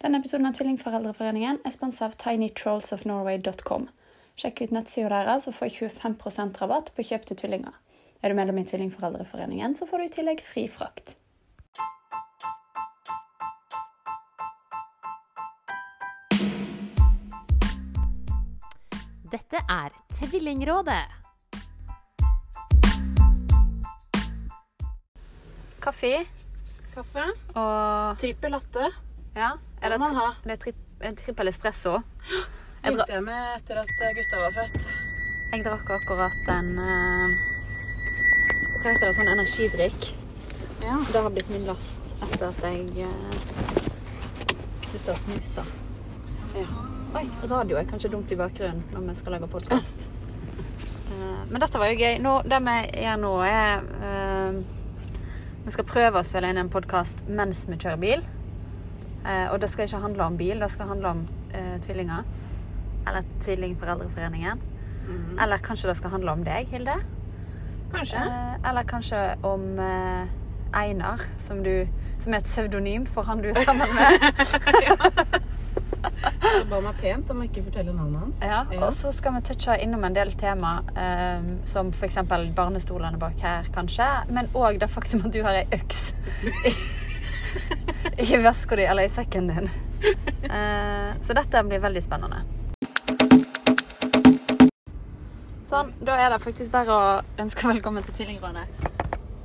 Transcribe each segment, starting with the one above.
Denne episoden av Tvillingforeldreforeningen er sponset av tinytrollsofnorway.com. Sjekk ut nettsida deres og få 25% rabatt på kjøp til tvillinger. Er du medlem i Tvillingforeldreforeningen, så får du i tillegg fri frakt. Dette er Tvillingrådet. Kaffe Kaffe. og Trippel latte. Ja, er det, ha. det er en trippel espresso? Jeg, Begynte jeg med etter at gutta var født. jeg drakk akkurat en eh, Hva heter det? Sånn energidrikk. Ja. Det har blitt min last etter at jeg uh, slutta å snuse. Ja. Oi, radio er kanskje dumt i bakgrunnen når vi skal lage podkast. men dette var jo gøy. Nå, det vi gjør nå, er uh, Vi skal prøve å spille inn en podkast mens vi kjører bil. Eh, og det skal ikke handle om bil, det skal handle om eh, tvillinger. Eller Tvillingforeldreforeningen. Mhm. Eller kanskje det skal handle om deg, Hilde. Kanskje. Eh, eller kanskje om Einar, som, du, som er et pseudonym for han du er sammen med. Så ba meg pent om å ikke fortelle navnet hans. Ja, Og så skal vi touche innom en del tema, um, som f.eks. barnestolene bak her, kanskje. Men òg det faktum at du har ei øks i, veska di, eller i sekken din. Eh, så dette blir veldig spennende. Sånn, da er det faktisk bare å ønske velkommen til Tvillingrådet.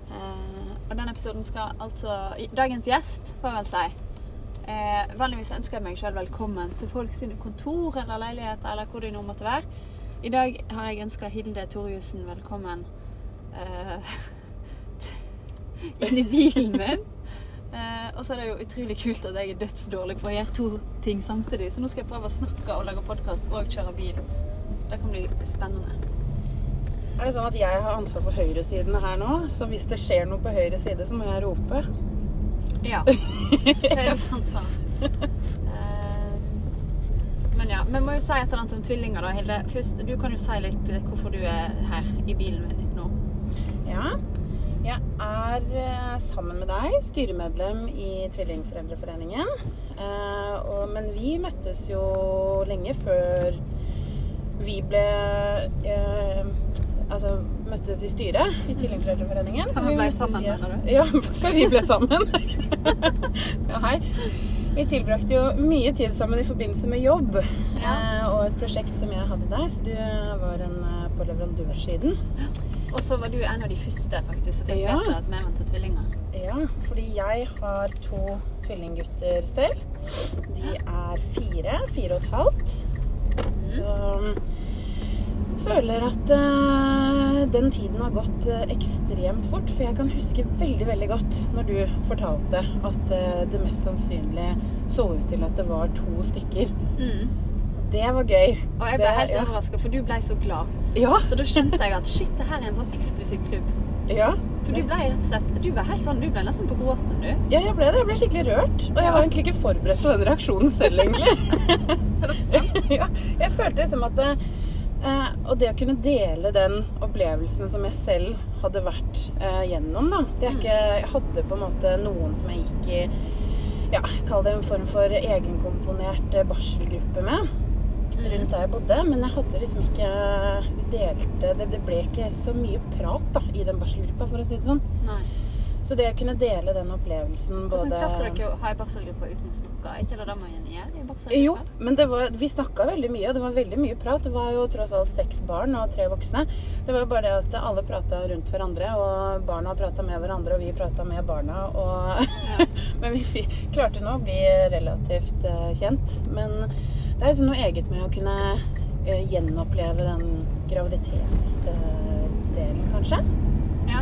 Eh, og denne episoden skal altså Dagens gjest, får jeg vel si. Eh, vanligvis ønsker jeg meg selv velkommen til folk sine kontor eller leiligheter eller hvor det nå måtte være. I dag har jeg ønska Hilde Torjussen velkommen eh, inn i bilen min. Eh, og så er det jo utrolig kult at jeg er dødsdårlig på å gjøre to ting samtidig. Så nå skal jeg prøve å snakke og lage podkast og kjøre bil. Det kan bli spennende. Er det sånn at jeg har ansvar for høyresiden her nå? Så hvis det skjer noe på høyre side, så må jeg rope? Ja. Er ansvar. Eh, Men ja, vi må jo si et eller annet om tvillinger, da, Hilde. Først, du kan jo si litt eh, hvorfor du er her i bilen min nå. Ja. Jeg er eh, sammen med deg styremedlem i Tvillingforeldreforeningen. Eh, men vi møttes jo lenge før vi ble eh, Altså møttes i styret i Tvillingforeldreforeningen. Så vi ble sammen, mener du? Ja, før vi ble sammen. ja, hei. Vi tilbrakte jo mye tid sammen i forbindelse med jobb Ja. eh, og et prosjekt som jeg hadde der. Så du var en på leverandørsiden. Og så var du en av de første faktisk som fikk Ja. vite at vi var til tvillinger. Ja, fordi jeg har to tvillinggutter selv. De er fire, fire og et halvt. Så um, føler at uh, den tiden har gått uh, ekstremt fort. For jeg kan huske veldig, veldig godt når du fortalte at uh, det mest sannsynlig så ut til at det var to stykker. Det var gøy. Og jeg ble Det- helt ja. overraska, for du ble så glad. Ja, Så da skjønte jeg at shit, det her er en sånn eksklusiv klubb. ja. For du ble rett og slett Du ble helt sånn, du ble nesten på gråten, du. Ja, jeg ble det. Jeg ble skikkelig rørt. Og jeg var egentlig ikke forberedt på den reaksjonen selv, egentlig. Er det sant? ja, jeg følte liksom at det, eh, Og det å kunne dele den opplevelsen som jeg selv hadde vært eh, gjennom, da det er ikke, Jeg hadde på en måte noen som jeg gikk i ja, Kall det en form for egenkomponert eh, barselgruppe med. Rundt der jeg bodde. Men jeg hadde liksom ikke Vi delte Det, det ble ikke så mye prat da i den barselgruppa, for å si det sånn. Nei. Så det å kunne dele den opplevelsen Hvordan klarte dere å ha en barselgruppe uten å snakke? Er ikke det det man gjør i Jo, men det var, vi snakka veldig mye, og det var veldig mye prat. Det var jo tross alt seks barn og tre voksne. Det var jo bare det at alle prata rundt hverandre, og barna prata med hverandre, og vi prata med barna. Og men vi klarte nå å bli relativt eh, kjent. Men det er liksom noe eget med å kunne uh, gjenoppleve den graviditetsdelen, kanskje. Ja.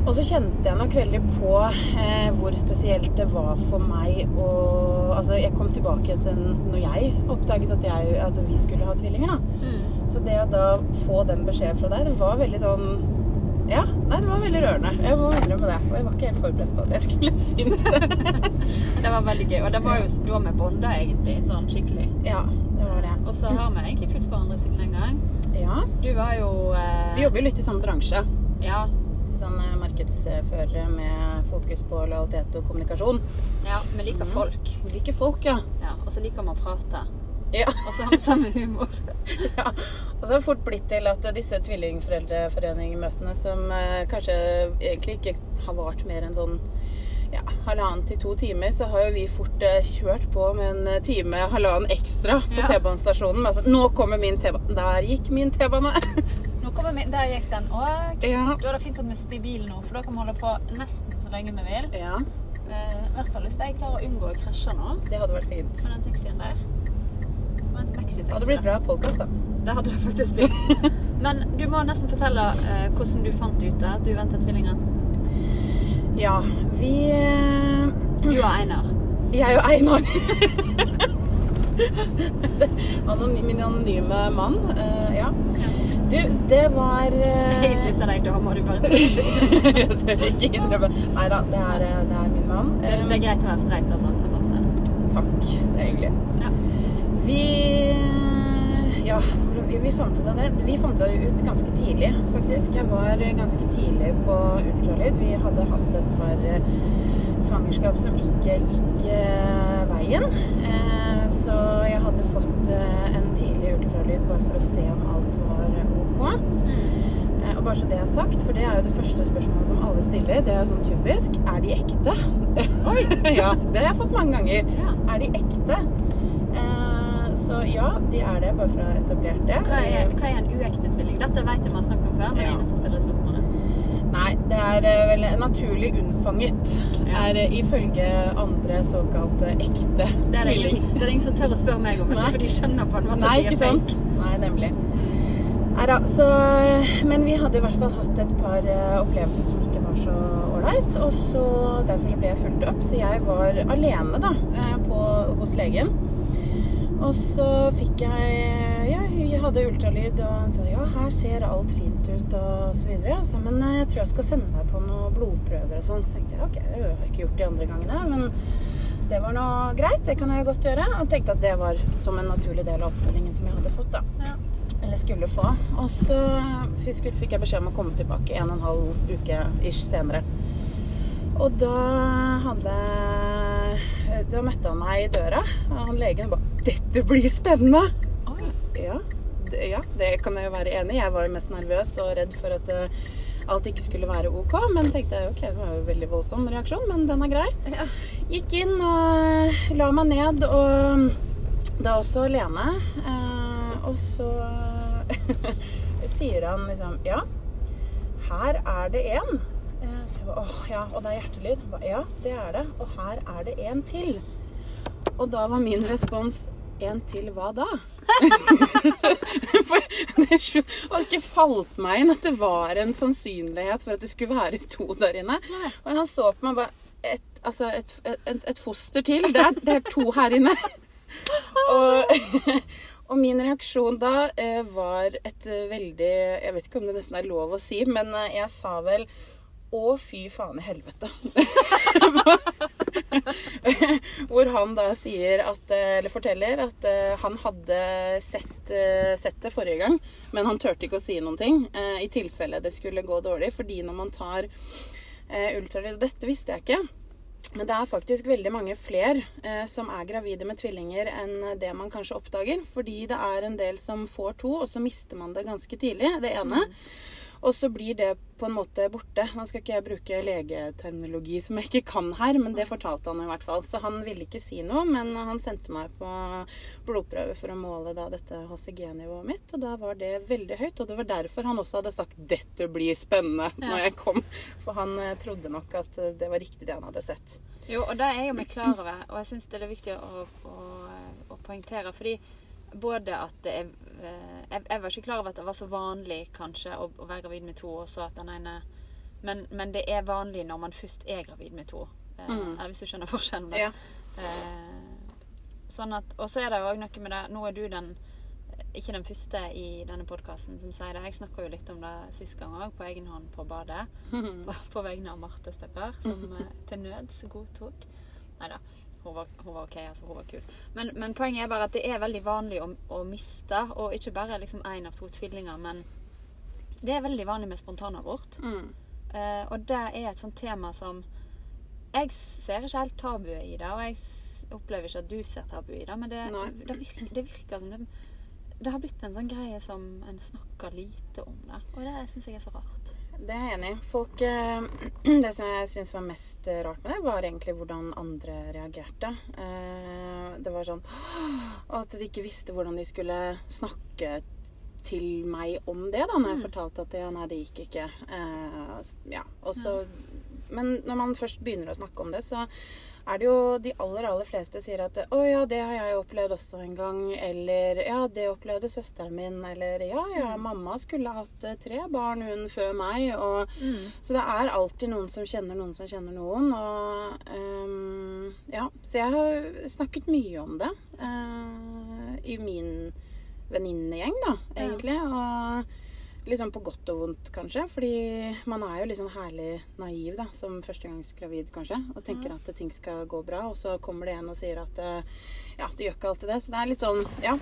Og så kjente jeg nok veldig på eh, hvor spesielt det var for meg å Altså, jeg kom tilbake til når jeg oppdaget at, jeg, at vi skulle ha tvillinger, da. Mm. Så det å da få den beskjeden fra deg, det var veldig sånn Ja, nei, det var veldig rørende. Jeg må innrømme det. Og jeg var ikke helt forberedt på at jeg skulle synes det. Det var veldig gøy. Og det var jo da vi bonda, egentlig. Sånn skikkelig. Ja, det var det. Og så har vi egentlig fulgt hverandre siden den gang. Ja. Du var jo eh, Vi jobber jo litt i samme bransje. Ja. sånn eh, markedsførere med fokus på lojalitet og kommunikasjon. Ja, vi liker folk. Vi liker folk, ja. Ja, og så liker vi å prate. Ja. Og han samme humor. ja. Og så har det fort blitt til at disse tvillingforeldreforeningmøtene som eh, kanskje egentlig ikke har vart mer enn sånn ja, halvannen til to timer, så har jo vi fort eh, kjørt på med en eh, time, halvannen ekstra på Ja. T-banestasjonen. med at Nå kommer min T-bane. Der gikk min T-bane. Nå kommer Der gikk den. òg. ja. da er det fint at vi sitter i bilen nå, for da kan vi holde på nesten så lenge vi vil. ja. Eh, I hvert fall hvis jeg klarer å unngå å krasje nå Det hadde vært fint. med den taxien der. Var en. Det hadde blitt bra podkast, da. Det hadde det faktisk blitt. Men du må nesten fortelle eh, hvordan du fant ut det. Du venter tvillinger. Ja, vi eh, Du og Einar. Jeg og Einar. Anony min anonyme mann. Uh, ja. Du, det var eh, Egentlig så er ei dame, og du bare tør ikke. Jeg tør ikke innrømme Nei da, det eh, det er min mann. Det, det er greit å være streit, altså. Jeg. Takk. Det er hyggelig. Ja. Vi Ja, vi, fant ut av det. Vi fant det ut ganske tidlig, faktisk. Jeg var ganske tidlig på ultralyd. Vi hadde hatt et par eh, svangerskap som ikke gikk eh, veien. Eh, så jeg hadde fått eh, en tidlig ultralyd bare for å se om alt var eh, ok. Eh, Og bare så det er sagt, for det er jo det første spørsmålet som alle stiller. Det er sånn typisk. Er de ekte? Oi! ja, det har jeg fått mange ganger. Ja. Er de ekte? Så ja, de er det, bare for å ha etablert det. Hva er, hva er en uekte tvilling? Dette vet jeg vi har snakket om før, men jeg er nødt til å stille spørsmålet. Nei, det er eh, vel naturlig unnfanget. Ja. Er eh, ifølge andre såkalte ekte Det er det tvilling. ingen, er som tør å spørre meg om, for de skjønner på en måte Nei, at de er fake. Nei, nemlig. Nei da, så Men vi hadde i hvert fall hatt et par eh, opplevelser som ikke var så ålreit. Og så derfor så ble jeg fulgt opp. Så jeg var alene, da, på, hos legen. Og så fikk jeg Ja, jeg hadde ultralyd, og han sa ja, her ser alt fint ut, og så videre. Så, men eh, jeg tror jeg skal sende deg på noen blodprøver og sånn. Så tenkte jeg ok, det har jeg ikke gjort de andre gangene, men det var nå greit. Det kan jeg godt gjøre. Og tenkte at det var som en naturlig del av oppfølgingen som jeg hadde fått, da. Ja. Eller skulle få. Og så fikk fikk jeg beskjed om å komme tilbake en og en halv uke ish senere. Og da hadde Da møtte han meg i døra, og han legen bare 'Dette blir spennende!' Oi. Ja, det, ja, det kan jeg jo være enig i. Jeg var jo mest nervøs og redd for at uh, alt ikke skulle være OK. Men tenkte jeg ok, det var jo en veldig voldsom reaksjon, men den er grei. Ja. Gikk inn og la meg ned, og da også Lene. Uh, og så sier han liksom Ja, her er det en. Eh, så jeg bare, Åh, ja, og det er hjertelyd. Ba, ja, det er det. Og her er det en til. Og da var min respons en til hva da? For det hadde ikke falt meg inn at det var en sannsynlighet for at det skulle være to der inne. Og han så på meg bare et, altså et, et, et foster til. Det er, det er to her inne. Og, og min reaksjon da eh, var et eh, veldig Jeg vet ikke om det nesten er lov å si, men eh, jeg sa vel å, fy faen i helvete. Hvor han da sier at, eh, eller forteller at eh, han hadde sett, eh, sett det forrige gang, men han turte ikke å si noen ting i tilfelle det skulle gå dårlig. Fordi når man tar ultralyd Og dette visste jeg ikke. Men det er faktisk veldig mange flere eh, som er gravide med tvillinger enn det man kanskje oppdager. Fordi det er en del som får to, og så mister man det ganske tidlig, det ene. Og så blir det på en måte borte. Nå skal ikke jeg bruke legeterminologi som jeg ikke kan her, men det fortalte han i hvert fall. Så han ville ikke si noe, men han sendte meg på blodprøve for å måle da dette HCG-nivået mitt, og da var det veldig høyt. Og det var derfor han også hadde sagt 'dette blir spennende' Ja. når jeg kom. For han eh, trodde nok at eh, det var riktig det han hadde sett. Jo, og det er jo vi klar over, og jeg syns det er viktig å, å, å poengtere. Fordi både at det er eh, jeg, jeg var ikke klar over at det var så vanlig kanskje å, å være gravid med to, og så at den ene men, men det er vanlig når man først er gravid med to. Eh, Mm. Eller hvis du skjønner forskjellen. Ja. Eh, sånn at, og så er det òg noe med det Nå er du den ikke den første i denne podkasten som sier det. Jeg snakka jo litt om det sist gang òg, på egen hånd på badet. På, på vegne av Marte, stakkar, som eh, til nøds godtok. Nei da. Hun var, hun var OK, altså. Hun var kul. Men, men poenget er bare at det er veldig vanlig å, å miste, og ikke bare liksom én av to tvillinger, men det er veldig vanlig med spontanabort. Mm. Uh, og det er et sånt tema som Jeg ser ikke helt tabuet i det, og jeg opplever ikke at du ser tabu i det, men det, det, virker, det virker som det, det har blitt en sånn greie som en snakker lite om det. Og det syns jeg er så rart. Det er jeg enig i. Folk eh, Det som jeg syns var mest eh, rart med det, var egentlig hvordan andre reagerte. Eh, Det var sånn At de ikke visste hvordan de skulle snakke til meg om det, da, når jeg fortalte at ja, nei, det gikk ikke. Ja, og så Men når man først begynner å snakke om det, så er det jo de aller, aller fleste sier at 'Å ja, det har jeg opplevd også en gang', eller 'Ja, det opplevde søsteren min', eller 'Ja, ja, mamma skulle hatt eh, tre barn, hun før meg', og Så det er alltid noen som kjenner noen som kjenner noen, og um, Ja. Så jeg har snakket mye om det uh, i min venninnegjeng, da, Ja. egentlig. Og liksom på godt og vondt, kanskje. Fordi man er jo litt sånn herlig naiv da, som førstegangsgravid, kanskje. Og tenker at ting skal gå bra, og så kommer det en og sier at eh, ja, det gjør ikke alltid det. Så det er litt sånn, ja.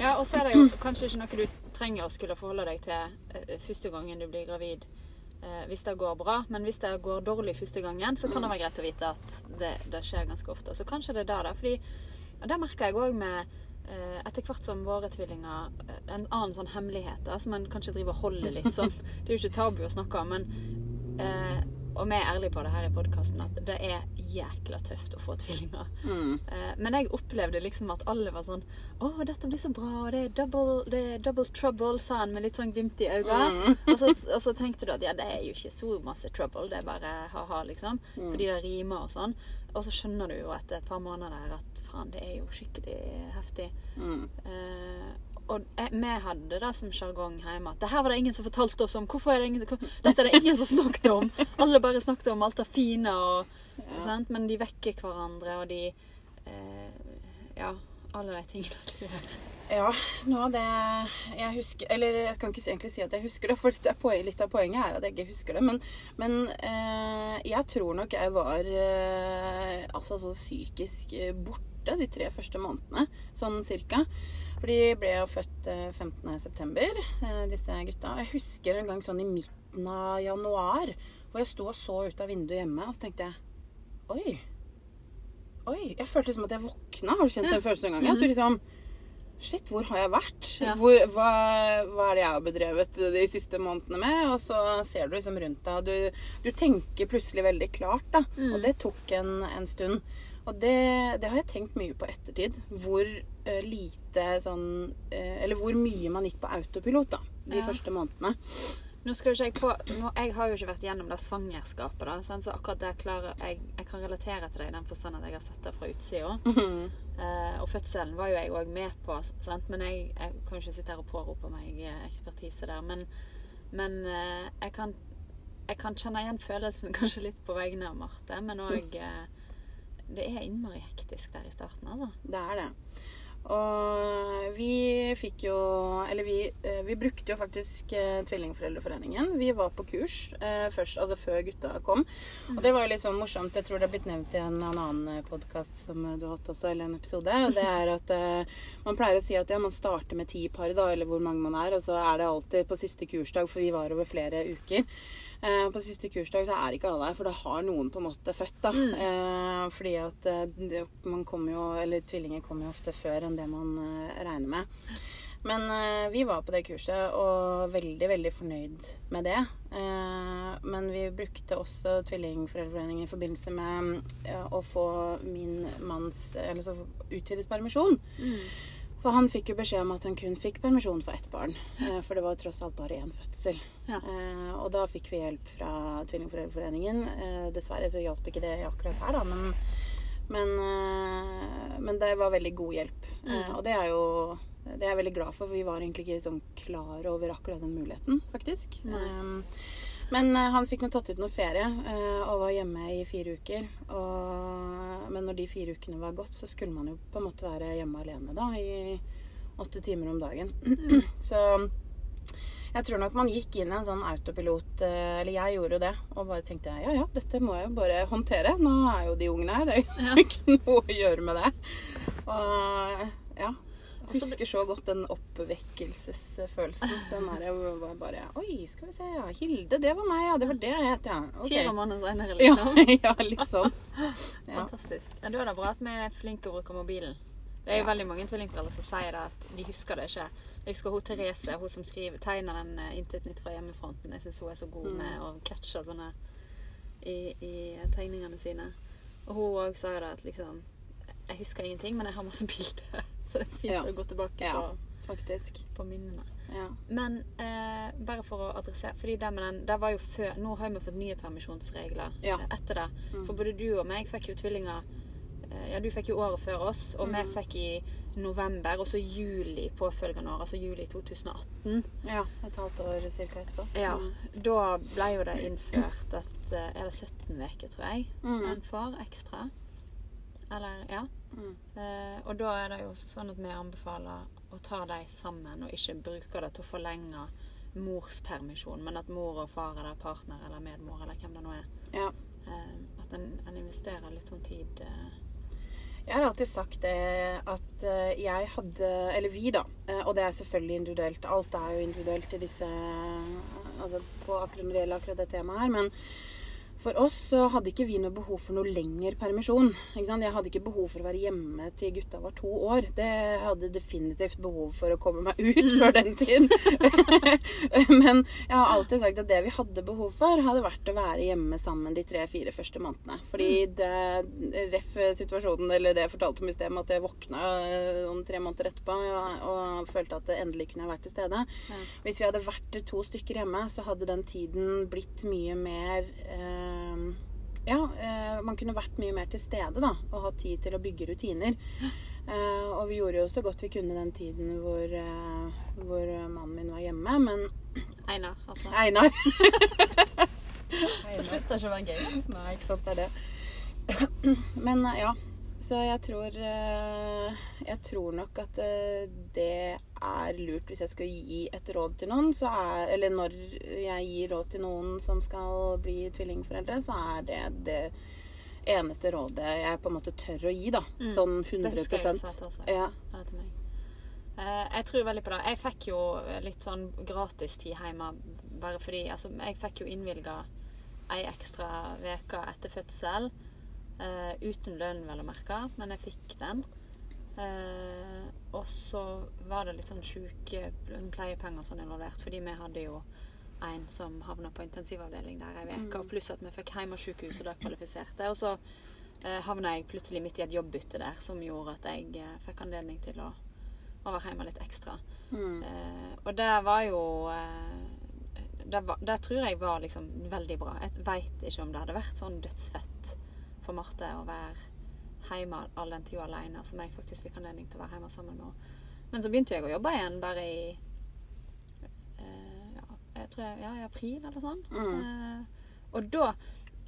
Ja, og så er det jo kanskje ikke noe du trenger å skulle forholde deg til eh, første gangen du blir gravid. eh, hvis det går bra, men hvis det går dårlig første gangen, så kan det være greit å vite at det, det skjer ganske ofte. Så kanskje det er det, da. Fordi, og det merker jeg òg med etter hvert som våre tvillinger eh, En annen sånn hemmelighet da, som en kanskje driver og holder litt sånn. Det er jo ikke tabu å snakke om, men eh, Og vi er ærlige på det her i podkasten at det er jækla tøft å få tvillinger. Mm. Men jeg opplevde liksom at alle var sånn Å, dette blir så bra, og det er double, det er double trouble, sa han med litt sånn glimt i øynene. Og, så, og så tenkte du at ja, det er jo ikke så masse trouble, det er bare ha-ha, liksom. Fordi det rimer og sånn. Og så skjønner du jo etter et par måneder at faen, det er jo skikkelig heftig. Eh, og jeg, vi hadde det som sjargong hjemme at det her var det ingen som fortalte oss om. Hvorfor er det ingen, Dette er det ingen som snakket om. Alle bare snakket om alt det fine, og, sant? men de vekker hverandre, og de eh, Ja, alle de tingene du gjør. Ja, noe av det jeg husker Eller jeg kan ikke egentlig si at jeg husker det, for litt av poenget er at jeg ikke husker det. Men, men eh, jeg tror nok jeg var eh, altså så psykisk eh, borte de tre første månedene, sånn cirka. For de ble jo født eh, 15.9., eh, disse gutta. Jeg husker en gang sånn i midten av januar hvor jeg sto og så ut av vinduet hjemme, og så tenkte jeg Oi. Oi. Jeg følte liksom at jeg våkna. Har du kjent den følelsen en gang? At du liksom Shit, hvor har jeg vært? Ja. Hvor, hva, hva er det jeg har bedrevet de siste månedene med? Og så ser du liksom rundt deg, og du, du tenker plutselig veldig klart, da. Og det tok en, en stund. Og det, det har jeg tenkt mye på ettertid. Hvor eh, lite sånn eh, Eller hvor mye man gikk på autopilot, da. De Ja. første månedene. Nå skal ikke jeg på nå, Jeg har jo ikke vært gjennom det svangerskapet, da, sant? så akkurat det klarer jeg Jeg kan relatere til det i den forstand at jeg har sett det fra utsida. Eh, og fødselen var jo jeg òg med på, sant? men jeg, jeg kan jo ikke sitte her og pårope meg ekspertise der. Men, men jeg, kan, jeg kan kjenne igjen følelsen kanskje litt på vegne av Marte, men òg eh, Det er innmari hektisk der i starten, altså. Det er det. Og vi fikk jo Eller vi, eh, vi brukte jo faktisk eh, Tvillingforeldreforeningen. Vi var på kurs eh, først, altså før gutta kom. Og det var jo litt sånn morsomt. Jeg tror det har blitt nevnt i en, en annen podkast som du har hatt også, eller en episode. Og det er at man pleier å si at ja, man starter med ti par, da, eller hvor mange man er. Og så er det alltid på siste kursdag, for vi var over flere uker. Eh, på siste kursdag så er ikke alle her, for da har noen på en måte født. da. Eh, fordi at eh, det, man kommer jo, eller tvillinger kommer jo ofte før enn det man eh, regner med. Men eh, vi var på det kurset og veldig, veldig fornøyd med det. Eh, men vi brukte også Tvillingforeldreforeningen i forbindelse med å få min manns eller så utvidet permisjon. For han fikk jo beskjed om at han kun fikk permisjon for ett barn. eh, For det var tross alt bare én fødsel. Ja. Eh, og da fikk vi hjelp fra Tvillingforeldreforeningen. Eh, dessverre så hjalp ikke det akkurat her, da, men, men, eh, men det var veldig god hjelp. Eh, og det er jo det er jeg veldig glad for, for vi var egentlig ikke sånn klar over akkurat den muligheten, faktisk. Eh, men eh, han fikk nå tatt ut noe ferie eh, og var hjemme i fire uker. Og, men når de fire ukene var gått, så skulle man jo på en måte være hjemme alene da, i åtte timer om dagen. så jeg tror nok man gikk inn i en sånn autopilot, eh, eller jeg gjorde jo det, og bare tenkte ja ja, dette må jeg jo bare håndtere. Nå er jo de ungene her, det er jo ikke noe å gjøre med det. Og ja. Husker så godt den oppvekkelsesfølelsen. Den der var bare Oi, skal vi se, ja. Hilde, det var meg, ja. Det var det jeg het, ja. Ok. Fire måneder senere, liksom. ja, litt sånn. Ja. Fantastisk. Ja, da er det bra at vi er flinke til å bruke mobilen. Det er jo Ja. veldig mange tvillingforeldre som sier det at de husker det ikke. Jeg husker hun Therese, hun som skriver, tegner den eh, 'Intet nytt fra hjemmefronten'. Jeg syns hun er så god Mm. med å catche sånne i, i tegningene sine. Og hun òg sa jo det at liksom Jeg husker ingenting, men jeg har masse bilder. Så det er fint Ja. å gå tilbake Ja. på, Faktisk. på minnene. Ja. Men eh, bare for å adressere Fordi det med den, det var jo før Nå har vi fått nye permisjonsregler eh, etter det. Mm. For både du og meg fikk jo tvillinger eh, Ja, du fikk jo året før oss, og Mm. vi fikk i november, og så juli påfølgende år. Altså juli 2018. ja. Et halvt år ca. etterpå. Ja. Mm. Da ble jo det innført at eh, Er det 17 uker, tror jeg, Mm. en får ekstra? Eller Ja. Mm. Eh, og da er det jo også sånn at vi anbefaler å ta dem sammen, og ikke bruke det til å forlenge morspermisjon, men at mor og far eller partner eller medmor eller hvem det nå er, Ja. eh, at en, en investerer litt sånn tid eh, Jeg har alltid sagt det at eh, jeg hadde Eller vi, da. eh, Og det er selvfølgelig individuelt. Alt er jo individuelt i disse Altså på akkurat når det gjelder akkurat det temaet her. Men for oss så hadde ikke vi noe behov for noe lengre permisjon. Ikke sant? Jeg hadde ikke behov for å være hjemme til gutta var to år. Det hadde definitivt behov for å komme meg ut før den tid. Men jeg har alltid sagt at det vi hadde behov for, hadde vært å være hjemme sammen de tre-fire første månedene. Fordi det ref situasjonen, eller det jeg fortalte om i sted, med at jeg våkna eh, om tre måneder etterpå og, og følte at det endelig kunne jeg vært til stede. Ja. Hvis vi hadde vært to stykker hjemme, så hadde den tiden blitt mye mer eh, Ja, eh, man kunne vært mye mer til stede, da. Og hatt tid til å bygge rutiner. Eh, og vi gjorde jo så godt vi kunne den tiden hvor, eh, hvor mannen min var hjemme. Men Einar, altså. Einar Det slutter ikke å være gøy. Nei, ikke sant, det er det. Men eh, ja. Så jeg tror eh, Jeg tror nok at eh, det er lurt hvis jeg skal gi et råd til noen, så er Eller når jeg gir råd til noen som skal bli tvillingforeldre, så er det det eneste rådet jeg på en måte tør å gi, da. Mm. Sånn Det husker jeg du sa til også. Ja. Ja, til meg. Eh, jeg tror veldig på det. Jeg fikk jo litt sånn gratistid hjemme bare fordi Altså, jeg fikk jo innvilga ei ekstra uke etter fødsel. Eh, uten lønn, vel å merke, men jeg fikk den. Eh, og så var det litt sånn sykepleiepenger sånn involvert, fordi vi hadde jo en som havna på intensivavdeling der ei uke, og pluss at vi fikk hjemmesykehus, og det kvalifiserte. Og så eh, havna jeg plutselig midt i et jobbbytte der som gjorde at jeg eh, fikk anledning til å, å være hjemme litt ekstra. Mm. Eh, og det var jo det, var, det tror jeg var liksom veldig bra. Jeg veit ikke om det hadde vært sånn dødsfett for Marte å være hjemme all den tida alene, som jeg faktisk fikk anledning til å være hjemme sammen med henne. Men så begynte jeg å jobbe igjen bare i eh, ja, jeg tror jeg, ja, i april eller sånn. Mm. Eh, og da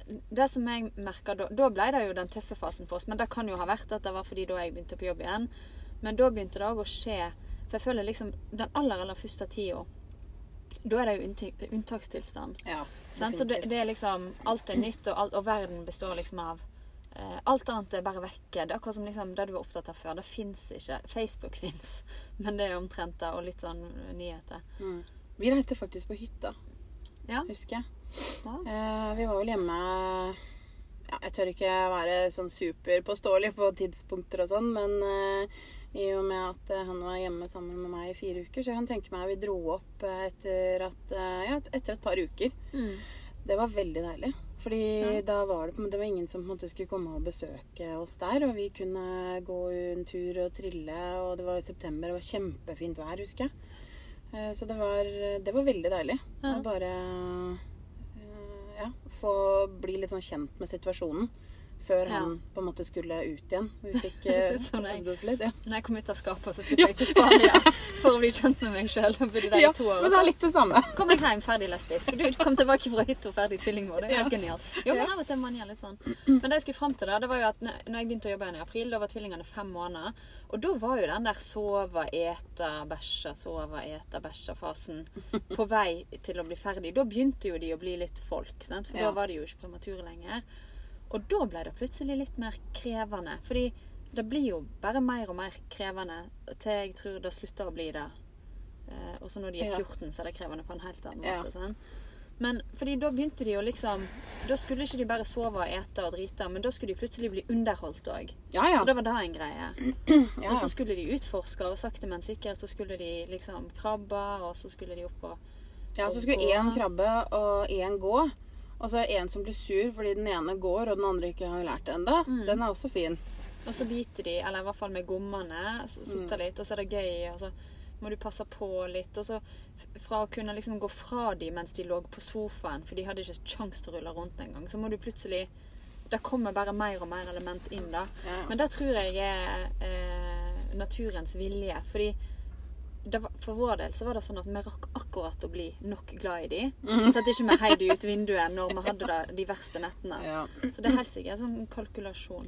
det som jeg merket, da, da ble det jo den tøffe fasen for oss. Men det kan jo ha vært at det var fordi da jeg begynte på jobb igjen. Men da begynte det òg å skje For jeg føler liksom den aller, aller første tida Da er det jo unntakstilstand. ja? Så det, det er liksom Alt er nytt, og, alt, og verden består liksom av Alt annet er bare vekke. Det er akkurat som liksom det du var opptatt av før. Det fins ikke. Facebook fins, men det er omtrent det, og litt sånn nyheter. Mm. Vi reiste faktisk på hytta, Ja. husker jeg. ja. Eh, vi var vel hjemme ja, Jeg tør ikke være sånn superpåståelig på tidspunkter og sånn, men eh, i og med at eh, han var hjemme sammen med meg i fire uker, så jeg kan tenke meg at vi dro opp eh, etter, at, eh, ja, etter et par uker. Mm. Det var veldig deilig. Fordi Ja. da var det, det var ingen som måte skulle komme og besøke oss der. Og vi kunne gå en tur og trille, og det var i september. Det var kjempefint vær, husker jeg. Eh, Så det var, det var veldig deilig. Ja. Å bare eh, ja, få bli litt sånn kjent med situasjonen. Før Ja. han på en måte skulle ut igjen. Vi fikk Sånn jeg- oss litt. Ja. Når jeg kom ut av skapet, så flytta jeg til Spania for å bli kjent med meg sjøl. Ja, men det er litt det samme. kom jeg hjem ferdig lesbisk. Du kom tilbake fra hytta ferdig tvillingmor. Det er ja. genialt. Jo, men av og til man gjør litt sånn. Men det jeg skulle fram til, da, det var jo at når jeg begynte å jobbe igjen i april, da var tvillingene fem måneder. Og da var jo den der sove, ete, bæsje, sove, ete, bæsje-fasen på vei til å bli ferdig. Da begynte jo de å bli litt folk, sant? for Ja. da var de jo ikke premature lenger. Og da ble det plutselig litt mer krevende. Fordi det blir jo bare mer og mer krevende til jeg tror det slutter å bli det. Eh, og så når de er Ja. 14, så er det krevende på en helt annen Ja. måte. Sånn. Men fordi da begynte de jo liksom Da skulle ikke de bare sove og ete og drite, men da skulle de plutselig bli underholdt òg. Ja, ja. Så da var det en greie. ja, Og så skulle de utforske, og sakte, men sikkert så skulle de liksom krabbe, og så skulle de opp og ja så skulle én krabbe og én gå. Og så er en som blir sur fordi den ene går og den andre ikke har lært det ennå. Mm. Den er også fin. Og så biter de, eller i hvert fall med gommene, Mm. sutter litt, og så er det gøy, og så må du passe på litt. Og så fra å kunne liksom gå fra de mens de lå på sofaen, for de hadde ikke kjangs til å rulle rundt engang, så må du plutselig Det kommer bare mer og mer element inn, da. Ja. Men det tror jeg er eh, naturens vilje. Fordi var, for vår del så var det sånn at vi rakk akkurat å bli nok glad i de. Mhm. Så at ikke vi heiv de ut vinduet når vi hadde det, de verste nettene. Ja. Så det er helt sikkert en sånn kalkulasjon.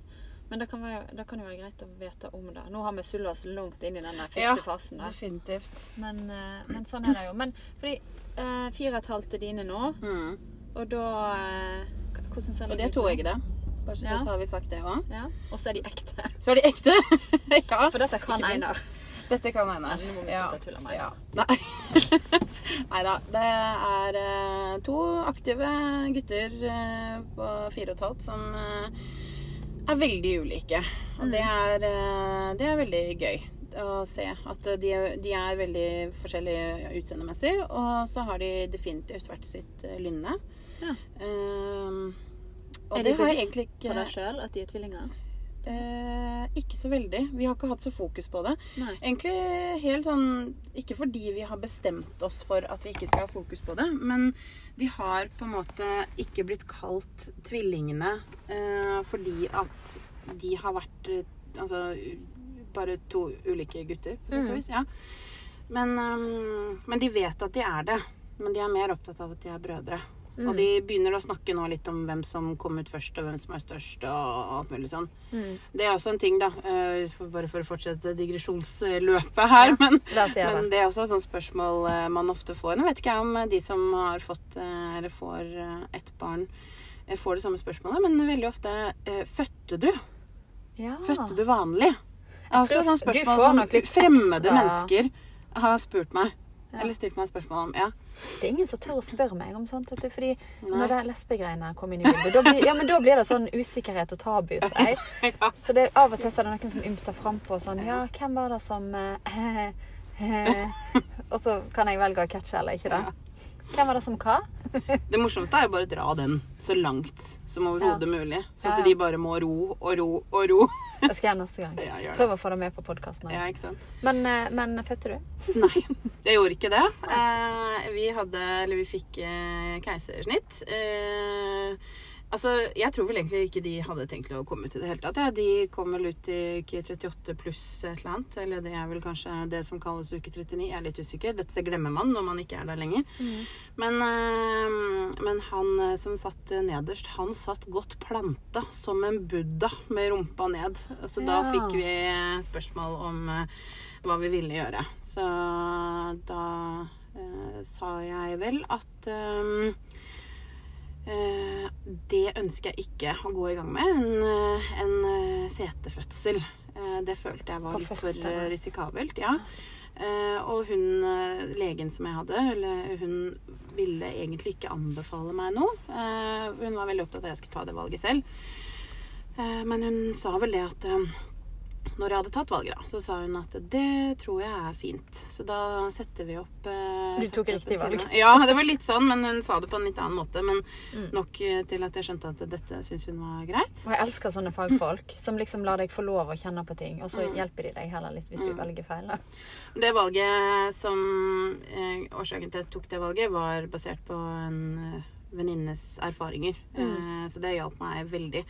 Men det kan, være, det kan jo være greit å vite om det. Nå har vi sulla oss langt inn i den første Ja, fasen. Da. Definitivt. Men, eh, men sånn er det jo. Men fordi eh, fire og et halvt er dine nå, Mm. og da eh, Hvordan ser Og det er toeggede. Bare så, Ja. så har vi sagt det òg. Ja. Og så er de ekte. Så er de ekte. ja. For dette kan. Einar. Dette kan hende. Nå må vi Ja. slutte å tulle med Ja. Nei. Da. Det er eh, to aktive gutter eh, på fire og et halvt som eh, er veldig ulike. Og det er, eh, det er veldig gøy å se at de, er- de er veldig forskjellige utseendemessig. Og så har de definitivt hvert sitt lynne. Ja. Um, og Er det de har jeg bevisst på deg sjøl at de er tvillinger? Eh, ikke så veldig. Vi har ikke hatt så fokus på det. Nei. Egentlig helt sånn Ikke fordi vi har bestemt oss for at vi ikke skal ha fokus på det, men de har på en måte ikke blitt kalt tvillingene eh, fordi at de har vært eh, Altså bare to ulike gutter, på sett og vis. Ja. Men, um, men de vet at de er det. Men de er mer opptatt av at de er brødre. Og de begynner å snakke nå litt om hvem som kom ut først, og hvem som er størst, og alt mulig sånn. Mm. Det er også en ting, da. eh, Bare for å fortsette digresjonsløpet her. Men, La men det. det er også et sånt spørsmål eh, man ofte får. Nå vet ikke jeg om eh, de som har fått, eller får et barn, får det samme spørsmålet, men veldig ofte Fødte du? Ja. Fødte du vanlig? Det er også sånne du spørsmål som fremmede ekstra- mennesker har spurt meg. Ja. Eller stilt meg spørsmål om. Ja. Det er ingen som tør å spørre meg om sånt. Du, fordi Nei. når det lesbegreiene kom inn i bildet, da blir, ja, men da blir det sånn usikkerhet og tabu. jeg. Ja. Så det, av og til er det noen som ymter frampå sånn Ja, hvem var det som eh, Og så kan jeg velge å catche eller ikke, da. Hvem var det som hva? Det morsomste er jo bare å dra den så langt som overhodet mulig. Så at Ja, ja. de bare må ro og ro og ro. Det skal jeg neste gang. Ja. Prøv å få det med på podkasten. Ja, ikke sant? Men, eh, men fødte du? Nei, jeg gjorde ikke det. Eh, vi hadde, eller vi fikk eh, keisersnitt. Eh, altså, jeg tror vel egentlig ikke de hadde tenkt å komme ut i det hele tatt. Ja. De kom vel ut i uke 38 pluss et eller annet. Eller det er vel kanskje det som kalles uke 39. Jeg er litt usikker. Dette glemmer man når man ikke er der lenger. Men, eh, men han eh, som satt nederst, han satt godt planta som en buddha med rumpa ned. Så da fikk vi spørsmål om eh, hva vi ville gjøre. Så da eh, sa jeg vel at eh, eh, det ønsker jeg ikke å gå i gang med. En, eh, en eh, setefødsel. Eh, det følte jeg var litt for risikabelt. Ja. Og hun, legen som jeg hadde, hun ville egentlig ikke anbefale meg noe. Hun var veldig opptatt av at jeg skulle ta det valget selv. Men hun sa vel det at når jeg hadde tatt valget, da, så sa hun at det tror jeg er fint. Så da setter vi opp eh, Du tok riktig valg. Ja, det var litt sånn, men hun sa det på en litt annen måte. Men Mm. nok eh, til at jeg skjønte at dette syns hun var greit. Og jeg elsker sånne fagfolk som liksom lar deg få lov å kjenne på ting, og så Mm. hjelper de deg heller litt hvis du velger feil. Da. Det valget som eh, Årsaken til at jeg tok det valget, var basert på en venninnes erfaringer. Eh, så det hjalp meg veldig.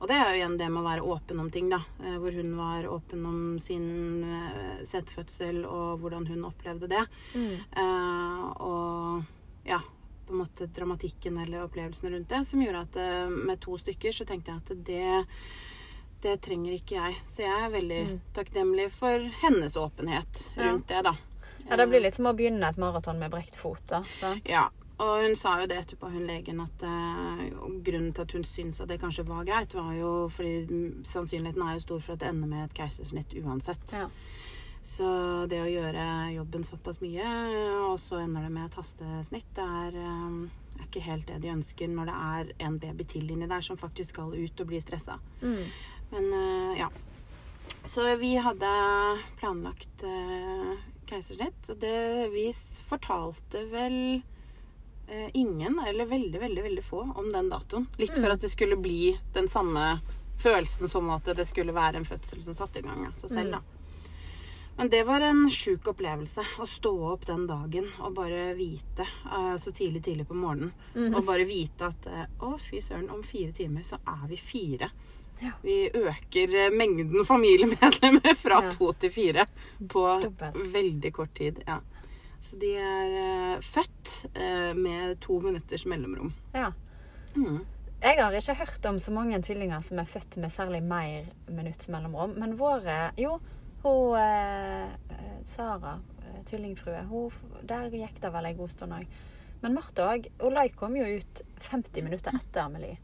Og det er jo igjen det med å være åpen om ting, da. Eh, hvor hun var åpen om sin eh, setefødsel og hvordan hun opplevde det. Eh, og ja, på en måte dramatikken eller opplevelsen rundt det, som gjorde at med to stykker så tenkte jeg at det det trenger ikke jeg. Så jeg er veldig takknemlig for hennes åpenhet Ja. rundt det, da. Ja, det blir litt som å begynne et maraton med brekt fot. da. Sant? Ja. Og hun sa jo det etterpå, hun legen, at eh, grunnen til at hun syntes at det kanskje var greit, var jo fordi sannsynligheten er jo stor for at det ender med et keisersnitt uansett. Ja. Så det å gjøre jobben såpass mye, og så ender det med et hastesnitt, det er, eh, er ikke helt det de ønsker når det er en baby til inni der som faktisk skal ut og bli stressa. Mm. Men eh, ja. Så vi hadde planlagt keisersnitt, og det vi fortalte vel ingen, eller veldig, veldig, veldig få, om den datoen. Litt for at det skulle bli den samme følelsen som at det skulle være en fødsel som satte i gang av seg selv, da. Men det var en sjuk opplevelse å stå opp den dagen og bare vite, eh, så tidlig, tidlig på morgenen, og bare vite at eh, å, fy søren, om fire timer så er vi fire. Ja. Vi øker eh, mengden familiemedlemmer fra Ja. to til fire på veldig kort tid. Ja. Så de er eh, født eh, med to minutters mellomrom. ja. Mm. Jeg har ikke hørt om så mange tvillinger som er født med særlig mer minutt mellomrom. Men våre Jo, hun eh, eh, Sara, tvillingfrue, hun, der gikk det vel en god stund òg. Men Martha òg. Olai kom jo ut 50 minutter etter Amelie.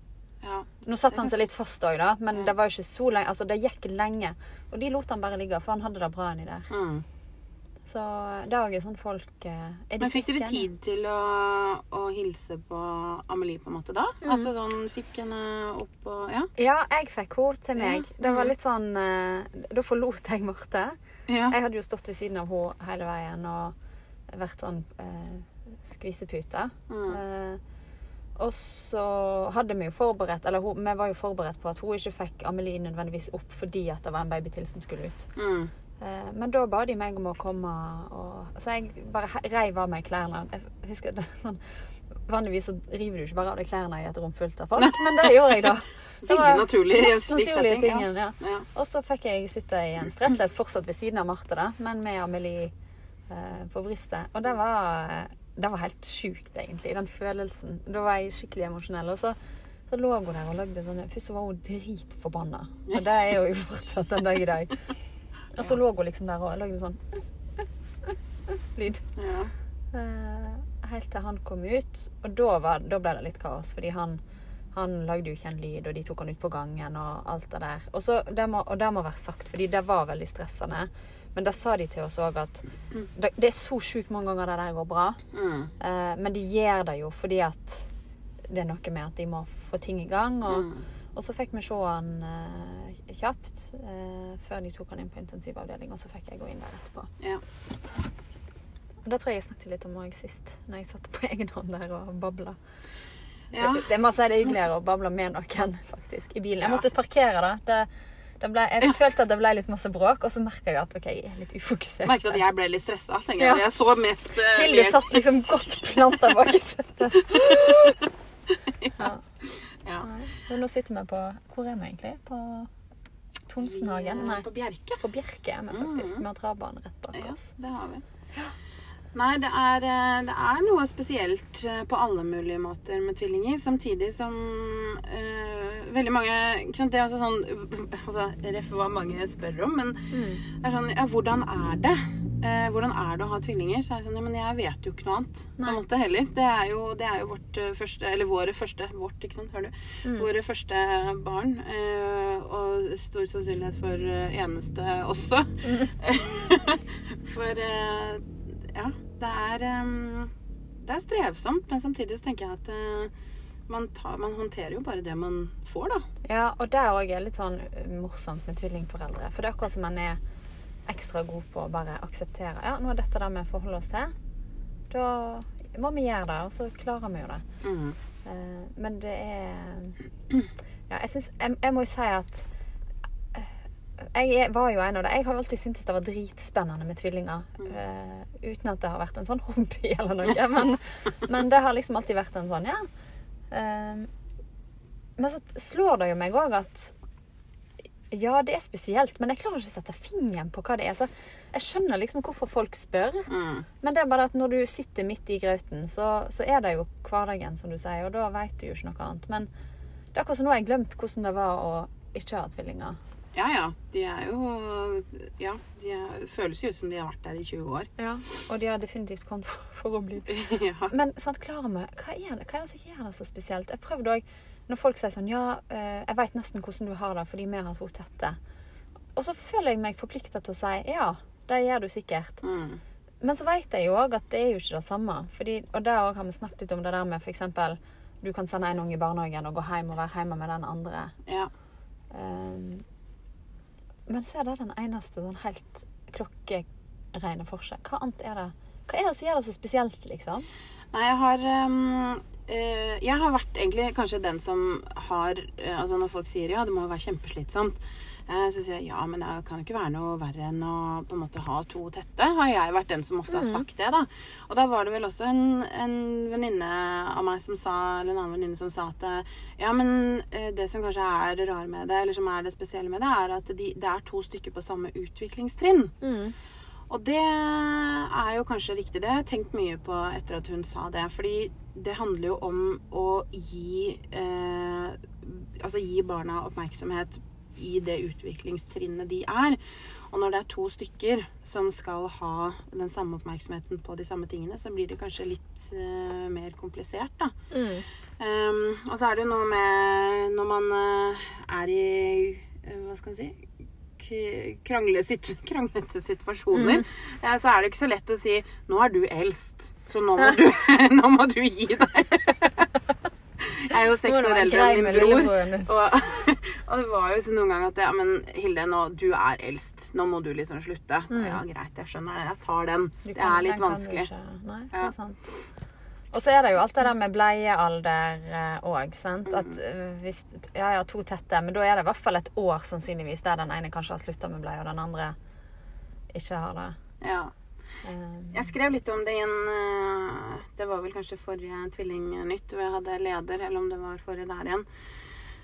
Ja. Nå satte han seg litt fast òg, da, men det var jo ikke så lenge. Altså, det gikk lenge. Og de lot han bare ligge, for han hadde det bra inni der. Mm. Så det er sånn folk eh, er de Men fikk dere tid til å, å hilse på Amelie på en måte da? Mm. Altså sånn Fikk henne opp og Ja? Ja, jeg fikk henne til meg. Ja. Det var Mhm. litt sånn eh, Da forlot jeg Marte. Ja. Jeg hadde jo stått ved siden av henne hele veien og vært sånn eh, skvisepute. Mm. Eh, og så hadde vi jo forberedt Eller hun, vi var jo forberedt på at hun ikke fikk Amelie nødvendigvis opp fordi at det var en baby til som skulle ut. Mm. Eh, men da ba de meg om å komme og Så jeg bare reiv av meg klærne. Jeg husker det sånn Vanligvis så river du ikke bare av deg klærne i et rom fullt av folk, men det gjorde jeg da. Veldig naturlig i en slik setting. Tingen, ja. Ja. Og så fikk jeg sitte i en stressless fortsatt ved siden av Marte, da, men med Amelie eh, på brystet. Og det var, det var helt sjukt, egentlig, den følelsen. Da var jeg skikkelig emosjonell. Og så, så lå hun der og lagde sånne Først så var hun dritforbanna. Og det er jo fortsatt den dag i dag. Og så lå hun liksom der og lagde sånn lyd. Ja. Eh, helt til han kom ut. Og da, var, da ble det litt kaos, fordi han, han lagde jo ikke en lyd, og de tok han ut på gangen og alt det der. Og, så, det må, og det må være sagt, fordi det var veldig stressende. Men da sa de til oss òg at det, det er så sjukt mange ganger det der går bra. Mm. Eh, men de gjør det jo fordi at det er noe med at de må få ting i gang. Og, Mm. Og så fikk vi se han eh, kjapt eh, før de tok han inn på intensivavdeling, og så fikk jeg gå inn der etterpå. Ja. Og Det tror jeg jeg snakket litt om òg sist, når jeg satt på egen hånd der og babla. Ja. Det, det må si det er hyggeligere å bable med noen, faktisk, i bilen. Jeg måtte parkere da. det, det ble, jeg følte at det ble litt masse bråk, og så merka jeg at OK, jeg er litt ufokusert. Merket at jeg ble litt stressa. Ja. Jeg Jeg så mest uh, Hilde satt liksom godt planta bak i setet. Ja. Ja. Nå sitter vi på Hvor er vi egentlig? På Tonsenhagen? Nei, På Bjerke. på Bjerke er vi faktisk. Mhm. Vi har travbanen rett bak Ja, oss. det har vi. Nei, det er, eh, det er noe spesielt eh, på alle mulige måter med tvillinger. Samtidig som øh, veldig mange ikke sant, Det er også sånn altså, Ref hva mange spør om, men Mm. det er sånn Ja, hvordan er det? Eh, hvordan er det å ha tvillinger? Så er jeg sånn, ja, men jeg vet jo ikke noe annet på en måte heller. Det er jo, det er jo vårt første Eller våre første Vårt, ikke sant? Hører du? Mm. Våre første barn. eh, og stor sannsynlighet for eneste også. for eh, ja, det er um, Det er strevsomt, men samtidig så tenker jeg at uh, man, tar, man håndterer jo bare det man får, da. Ja, og det òg er litt sånn uh, morsomt med tvillingforeldre. For det er akkurat som man er ekstra god på å bare akseptere. Ja, nå er dette det vi forholder oss til. Da må vi gjøre det, og så klarer vi jo det. Mm. Eh, men det er Ja, jeg syns jeg, jeg må jo si at eh, jeg var jo en av det. Jeg har jo alltid syntes det var dritspennende med tvillinger. Uh, uten at det har vært en sånn hobby eller noe. Men, men det har liksom alltid vært en sånn, ja. Uh, men så slår det jo meg òg at ja, det er spesielt, men jeg klarer ikke å sette fingeren på hva det er. Så jeg skjønner liksom hvorfor folk spør. Mm. Men det er bare at når du sitter midt i grauten, så, så er det jo hverdagen, som du sier, og da vet du jo ikke noe annet. Men det er akkurat som nå har jeg glemt hvordan det var å ikke ha tvillinger. Ja ja. De er jo Ja, de er, føles jo ut som de har vært der i 20 år. Ja. Og de har definitivt kommet for, for å bli ja. Men sant, klarer vi hva er, det, hva er det som gjør det så spesielt? Jeg prøvde òg Når folk sier sånn Ja, eh, jeg veit nesten hvordan du har det fordi vi har to tette. Og så føler jeg meg forplikta til å si ja, det gjør du sikkert. Mm. Men så vet jeg jo òg at det er jo ikke det samme. Fordi, og der òg har vi snakket litt om det der med f.eks. du kan sende en unge i barnehagen og gå hjem og være hjemme med den andre. ja. Um, men så er det den eneste sånn helt klokkereine forskjell. Hva annet er det? Hva er det som gjør det så spesielt, liksom? Nei, jeg har eh, Jeg har vært egentlig kanskje den som har eh, Altså når folk sier ja, det må jo være kjempeslitsomt, eh, så sier jeg ja, men det kan jo ikke være noe verre enn å på en måte ha to tette. Har jeg vært den som ofte har sagt det, da. Og da var det vel også en, en venninne av meg som sa, eller en annen venninne som sa at eh, ja, men eh, det som kanskje er det rare med det, eller som er det spesielle med det, er at de, det er to stykker på samme utviklingstrinn. Og det er jo kanskje riktig. Det har jeg tenkt mye på etter at hun sa det. Fordi det handler jo om å gi eh, Altså gi barna oppmerksomhet i det utviklingstrinnet de er. Og når det er to stykker som skal ha den samme oppmerksomheten på de samme tingene, så blir det kanskje litt eh, mer komplisert, da. Um, og så er det jo noe med når man eh, er i eh, Hva skal en si kranglete situasjoner, mm. så er det ikke så lett å si 'Nå er du eldst, så nå må, du, nå må du gi deg'. Jeg er jo seks år eldre enn min bror. Og, og det var jo så noen ganger at ja, men Hilde, nå, du er eldst. Nå må du liksom slutte. Ja, greit, jeg skjønner det. Jeg tar den. Kan, Det er litt vanskelig. Nei, det er sant. Og så er det jo alt det der med bleiealder òg, sant. Mm. At øh, hvis Ja, ja, to tette, men da er det i hvert fall et år sannsynligvis der den ene kanskje har slutta med bleie, og den andre ikke har det. Ja. Jeg skrev litt om det i en eh, Det var vel kanskje forrige Tvillingnytt, hvor jeg hadde leder, eller om det var forrige der igjen.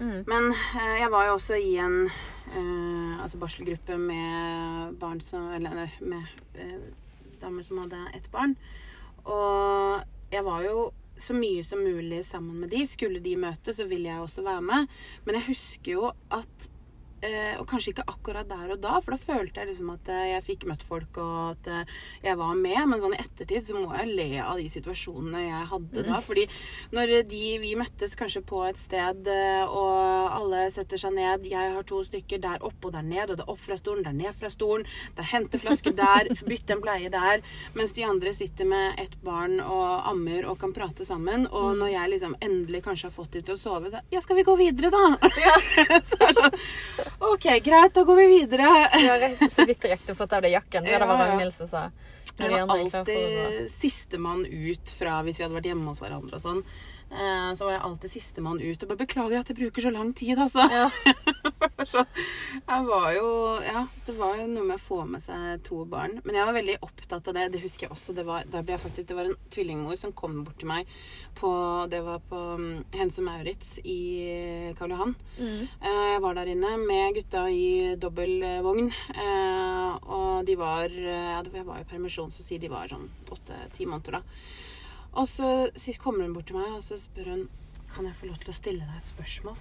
Mm. Men eh, jeg var jo også i en eh, altså barselgruppe med barn som Eller med eh, damer som hadde ett barn. Og jeg var jo så mye som mulig sammen med de. Skulle de møte, så ville jeg også være med. Men jeg husker jo at Og kanskje ikke akkurat der og da, for da følte jeg liksom at eh, jeg fikk møtt folk, og at eh, jeg var med. Men sånn i ettertid så må jeg le av de situasjonene jeg hadde da. Fordi når de, vi møttes kanskje på et sted, eh, og alle setter seg ned Jeg har to stykker der oppe og der ned, og det er opp fra stolen, der ned fra stolen. Det er henteflaske der, bytte en bleie der. Mens de andre sitter med ett barn og ammer og kan prate sammen. Og når jeg liksom endelig kanskje har fått de til å sove, så Ja, skal vi gå videre, da? så er det sånn OK, greit, da går vi videre. Ja, rett, så vidt jeg å få av deg jakken. Det, var. Ragnhild som sa. Jeg var alltid sistemann ut fra hvis vi hadde vært hjemme hos hverandre og sånn. Eh, Så var jeg alltid sistemann ut. Og bare beklager at jeg bruker så lang tid, altså. Ja. så jeg var jo Ja, det var jo noe med å få med seg to barn. Men jeg var veldig opptatt av det. Det husker jeg også. Det var, faktisk, det var en tvillingmor som kom bort til meg på Det var på Hense Maurits i Karl Johan. Mm. Eh, Jeg var der inne med gutta i dobbel eh, vogn. Og de var ja, Jeg var i permisjon, så si de var sånn åtte-ti måneder, da. Og så kommer hun bort til meg og så spør hun Kan jeg få lov til å stille deg et spørsmål.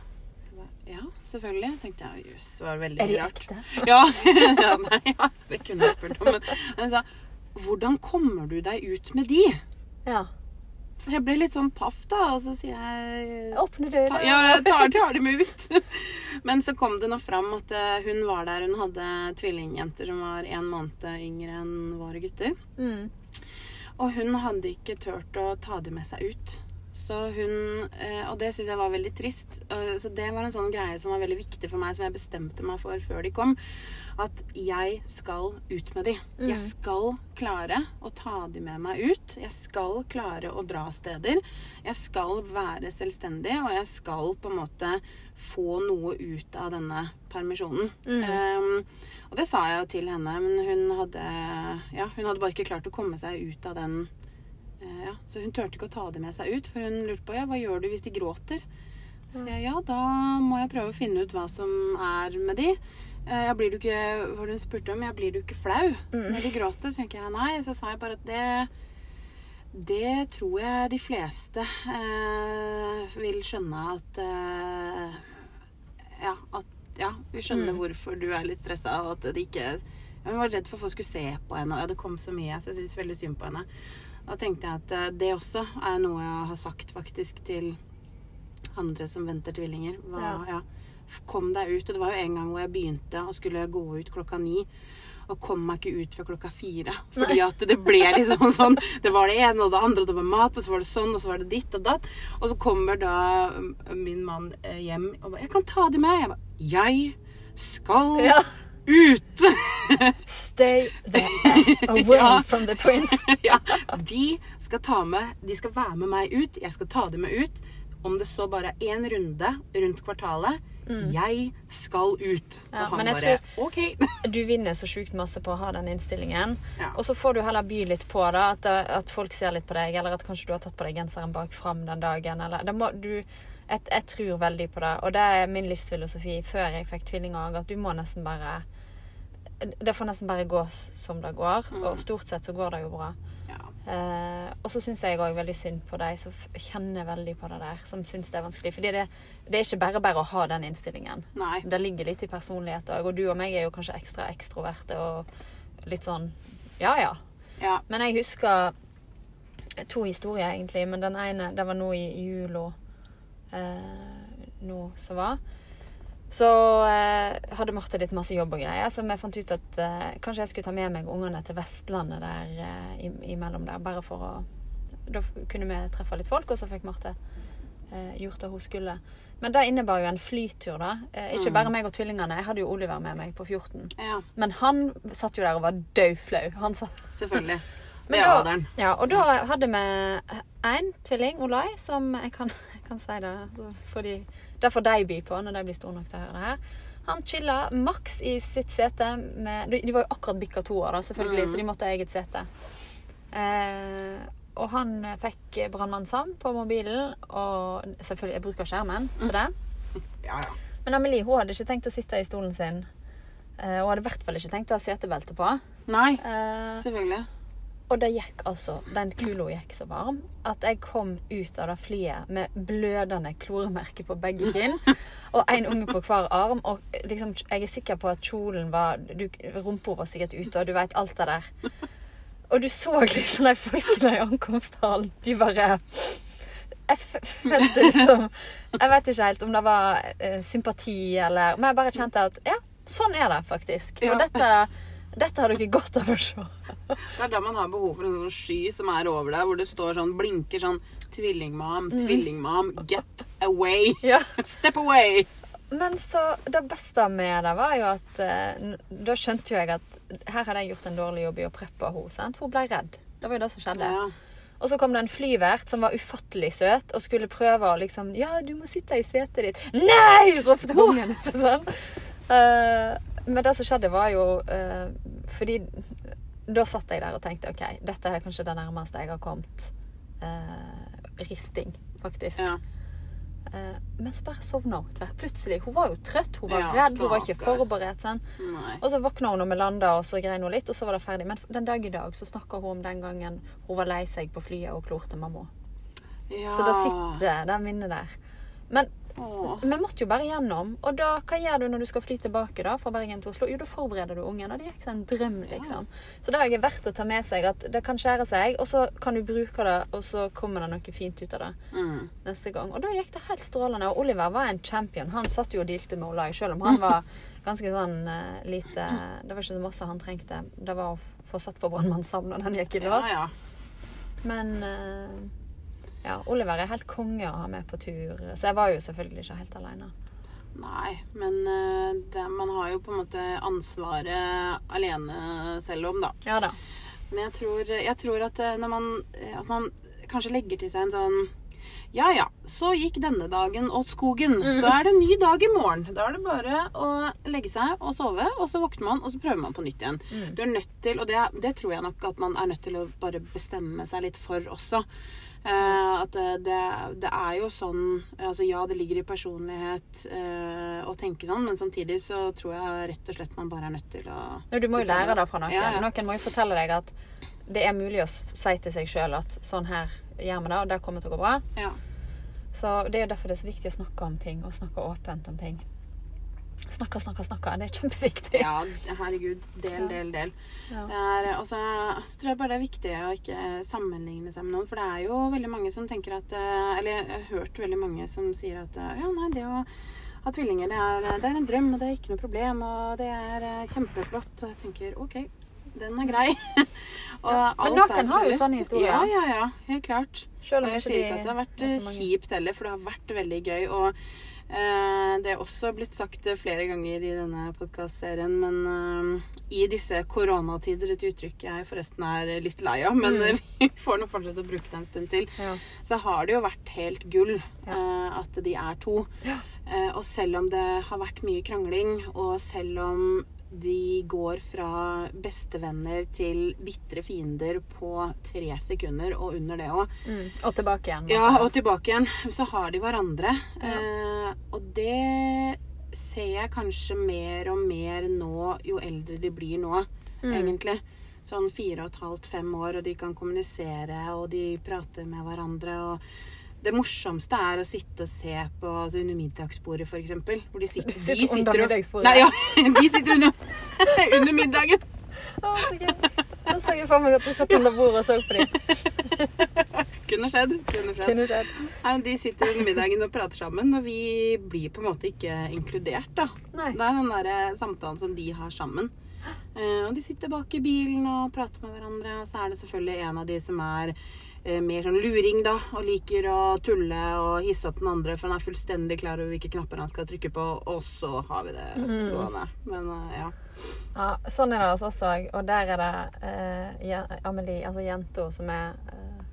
Ba, ja, selvfølgelig. tenkte jeg. Jøss, det var veldig Er det rart. ekte? Ja, ja, nei, ja, det kunne jeg spurt om. Men hun sa Hvordan kommer du deg ut med de? Ja. Så jeg ble litt sånn paff, da. Og så sier jeg Åpne døra. Ja, jeg tar, tar dem ut. Men så kom det nå fram at eh, hun var der. Hun hadde tvillingjenter som var en måned yngre enn våre gutter. Mm. Og hun hadde ikke turt å ta dem med seg ut. Så hun, eh, Og det syns jeg var veldig trist. Så det var en sånn greie som var veldig viktig for meg, som jeg bestemte meg for før de kom. At jeg skal ut med de. Jeg skal klare å ta de med meg ut. Jeg skal klare å dra steder. Jeg skal være selvstendig, og jeg skal på en måte få noe ut av denne permisjonen. Um, og det sa jeg jo til henne, men hun hadde, ja, hun hadde bare ikke klart å komme seg ut av den ja, Så hun turte ikke å ta det med seg ut, for hun lurte på ja, hva gjør du hvis de gråter. Så jeg, ja, da må jeg prøve å finne ut hva som er med de. Jeg blir du ikke, hva var hun spurte om? jeg blir du ikke flau når de gråter? Tenker jeg nei. Så sa jeg bare at det det tror jeg de fleste eh, vil skjønne at eh, Ja, at, ja vi skjønner hvorfor du er litt stressa, og at det ikke Hun var redd for at folk skulle se på henne, og ja, det kom så mye, så jeg syns veldig synd på henne. Da tenkte jeg at eh, det også er noe jeg har sagt faktisk til andre som venter tvillinger. Hva, Ja. ja. Kom deg ut. Og det var jo en gang hvor jeg begynte og skulle gå ut klokka ni. Og kom meg ikke ut før klokka fire. Fordi at det ble liksom sånn Det var det ene og det andre, og det var mat, og så var det sånn, og så var det ditt og datt. Og så kommer da mm, min mann eh, hjem og bare 'Jeg kan ta de med.' Jeg bare 'Jeg skal. Ut!' Stay the F away Ja. from the twins. ja, de skal ta med De skal være med meg ut. Jeg skal ta dem med ut. Om det så bare er én runde rundt kvartalet. Jeg skal ut. Mm. Ja, og han bare OK. Du vinner så sjukt masse på å ha den innstillingen. Ja. Og så får du heller by litt på da, at, at folk ser litt på deg, eller at kanskje du har tatt på deg genseren bak fram den dagen, eller må, du, jeg, jeg tror veldig på det, og det er min livsfilosofi før jeg fikk tvillinger, at du må nesten bare Det får nesten bare gå som det går, og stort sett så går det jo bra. Ja. Eh, og så syns jeg òg veldig synd på de som kjenner veldig på det der, som syns det er vanskelig. Fordi det, det er ikke bare bare å ha den innstillingen. Nei. Det ligger litt i personlighet òg. Og du og meg er jo kanskje ekstra ekstroverte og litt sånn ja ja. Ja. Men jeg husker to historier, egentlig. Men den ene, det var nå i, i jula eh, nå som var. Så eh, hadde Marte litt masse jobb og greier, så vi fant ut at eh, kanskje jeg skulle ta med meg ungene til Vestlandet der eh, imellom der, bare for å Da kunne vi treffe litt folk, og så fikk Marte eh, gjort det hun skulle. Men det innebar jo en flytur, da. Eh, ikke bare meg og tvillingene. Jeg hadde jo Oliver med meg på 14. ja. Men han satt jo der og var dødflau. Han satt Selvfølgelig. Men da- alderen. Ja, og da hadde vi én tvilling, Olai, som jeg kan, jeg kan si det for fordi, Det får de by på når de blir store nok til å høre det her. Han chilla maks i sitt sete med De var jo akkurat bikka to år, da, selvfølgelig, Mm. så de måtte ha eget sete. Eh, og han fikk brannmannssam på mobilen, og selvfølgelig Jeg bruker skjermen til det. Ja, ja. Men Amelie hun hadde ikke tenkt å sitte i stolen sin. Eh, hun hadde i hvert fall ikke tenkt å ha setebelte på. Nei, Eh, selvfølgelig. Og det gikk altså, den kula gikk så varm at jeg kom ut av det flyet med blødende kloremerker på begge kinn. Og en unge på hver arm. Og liksom, jeg er sikker på at kjolen var du- Rumpa var sikkert ute, og du veit alt det der. Og du så liksom de folkene i ankomsthallen. De bare Jeg følte liksom Jeg vet ikke helt om det var eh, sympati eller Men jeg bare kjente at ja, sånn er det faktisk. Og dette, dette har dere godt av å se. Det er da man har behov for en sånn sky som er over deg, hvor det står sånn, blinker sånn Tvillingmam, Mm. tvillingmam, get away. Ja. Step away. Men så det beste med det var jo at eh, Da skjønte jo jeg at her hadde jeg gjort en dårlig jobb i å preppe henne. For hun ble redd. Det var jo det som skjedde. Ja. Og så kom det en flyvert som var ufattelig søt og skulle prøve å liksom Ja, du må sitte i setet ditt. Nei! ropte ungen. ikke sant? Eh, men det som skjedde, var jo uh, Fordi da satt jeg der og tenkte OK, dette er kanskje det nærmeste jeg har kommet uh, risting, faktisk. Ja. Uh, men så bare sovna hun plutselig. Hun var jo trøtt, hun var Ja, redd, hun var ikke forberedt. Og så våkna hun når vi landa, og så grein hun litt, og så var det ferdig. Men den dag i dag så snakka hun om den gangen hun var lei seg på flyet og klorte mamma. Ja. Så det sitter det minnet der. Men Åh. vi måtte jo bare gjennom. Og da, hva gjør du når du skal fly tilbake da, fra Bergen til Oslo? Jo, da forbereder du ungen. Og det gikk som en drøm, liksom. Så det er verdt å ta med seg at det kan skjære seg, og så kan du bruke det, og så kommer det noe fint ut av det Mm. neste gang. Og da gikk det helt strålende. Og Oliver var en champion. Han satt jo og dealte med Olai, selv om han var ganske sånn uh, lite Det var ikke så masse han trengte. Det var å få satt på brannmannssam når den gikk i Ja, lås. ja. Men eh, ja, Oliver er helt konge å ha med på tur. Så jeg var jo selvfølgelig ikke helt alene. Nei, men eh, det, man har jo på en måte ansvaret alene selv om, da. Ja da. Men jeg tror, jeg tror at eh, når man, eh, at man kanskje legger til seg en sånn Ja ja, så gikk denne dagen åt skogen. Så er det en ny dag i morgen. Da er det bare å legge seg og sove, og så våkner man, og så prøver man på nytt igjen. Du er nødt til, og det, det tror jeg nok at man er nødt til å bare bestemme seg litt for også. Eh, at det, det, er jo sånn altså Ja, det ligger i personlighet eh, å tenke sånn, men samtidig så tror jeg rett og slett man bare er nødt til å Du må jo bestemme lære det fra noen. Ja, ja. Noen må jo fortelle deg at det er mulig å si til seg sjøl at sånn her gjør vi det, og det kommer til å gå bra. Ja. Så det er jo derfor det er så viktig å snakke om ting, og snakke åpent om ting. Snakke, snakka, snakka. Det er kjempeviktig. Ja, herregud. Del, del, del. Ja. Det og så så tror jeg bare det er viktig å ikke sammenligne seg med noen. For det er jo veldig mange som tenker at eh, Eller jeg har hørt veldig mange som sier at eh, ja, nei, det å ha tvillinger, det er, det er en drøm, og det er ikke noe problem, og det er eh, kjempeflott. Og jeg tenker OK, den er grei. alt Men noen har jo sånne historier. Ja, ja, ja. Helt klart. Og jeg sier ikke at det har vært kjipt heller, for det har vært veldig gøy. Og det er også blitt sagt eh, flere ganger i denne podkastserien, men eh, i disse koronatider, et uttrykk jeg forresten er litt lei av, men mm. vi får nå fortsette å bruke det en stund til, Ja. så har det jo vært helt gull Ja. eh, at de er to. Ja. Eh, og selv om det har vært mye krangling, og selv om de går fra bestevenner til bitre fiender på tre sekunder, og under det òg, Mm. Og tilbake igjen. ja, altså. og tilbake igjen. Så har de hverandre. Eh, og det ser jeg kanskje mer og mer nå jo eldre de blir nå, Mm. egentlig. Sånn fire og et halvt, fem år, og de kan kommunisere, og de prater med hverandre. og det morsomste er å sitte og se på altså under middagsbordet, f.eks. Hvor de sitter, Du sitter de under middagsbordet? Nei, ja, de sitter under, under middagen. Å, Nå. Så jeg for meg at du satt under bordet og så på dem. Kunne skjedd. Kunne skjedd. Kunne skjedd. Nei, de sitter under middagen og prater sammen, og vi blir på en måte ikke inkludert, da. Nei. Det er den der eh, samtalen som de har sammen. Eh, og de sitter bak i bilen og prater med hverandre, og så er det selvfølgelig en av de som er mer sånn luring, da, og liker å tulle og hisse opp den andre, for han er fullstendig klar over hvilke knapper han skal trykke på, og så har vi det gående. Men eh, ja. Ja, sånn er det hos oss òg. Og der er det eh, Amelie, altså jenta, som er eh,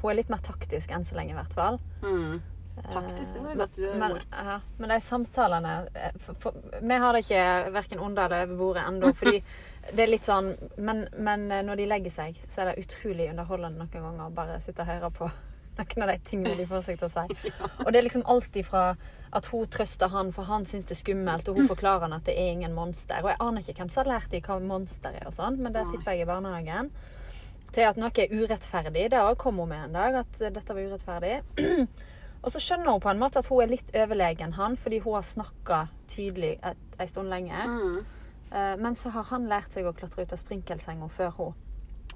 Hun er litt mer taktisk enn så lenge, i hvert fall. Mm. Taktisk, det var et Eh, godt men, ord. ja, men de samtalene eh, for, for, Vi har det ikke verken under eller over bordet ennå, fordi det er litt sånn men, men eh, når de legger seg, så er det utrolig underholdende noen ganger å bare sitte og høre på noen av de tingene de får seg til å si. Og det er liksom alt ifra at hun trøster han, for han syns det er skummelt, og hun forklarer han at det er ingen monster. Og jeg aner ikke hvem som har lært dem hva monster er og sånn, men det tipper jeg i barnehagen. Til at noe er urettferdig. Det òg kom hun med en dag, at eh, dette var urettferdig. Og så skjønner hun på en måte at hun er litt overlegen han, fordi hun har snakka tydelig en stund lenge. Mm. Eh, Men så har han lært seg å klatre ut av sprinkelsenga før hun.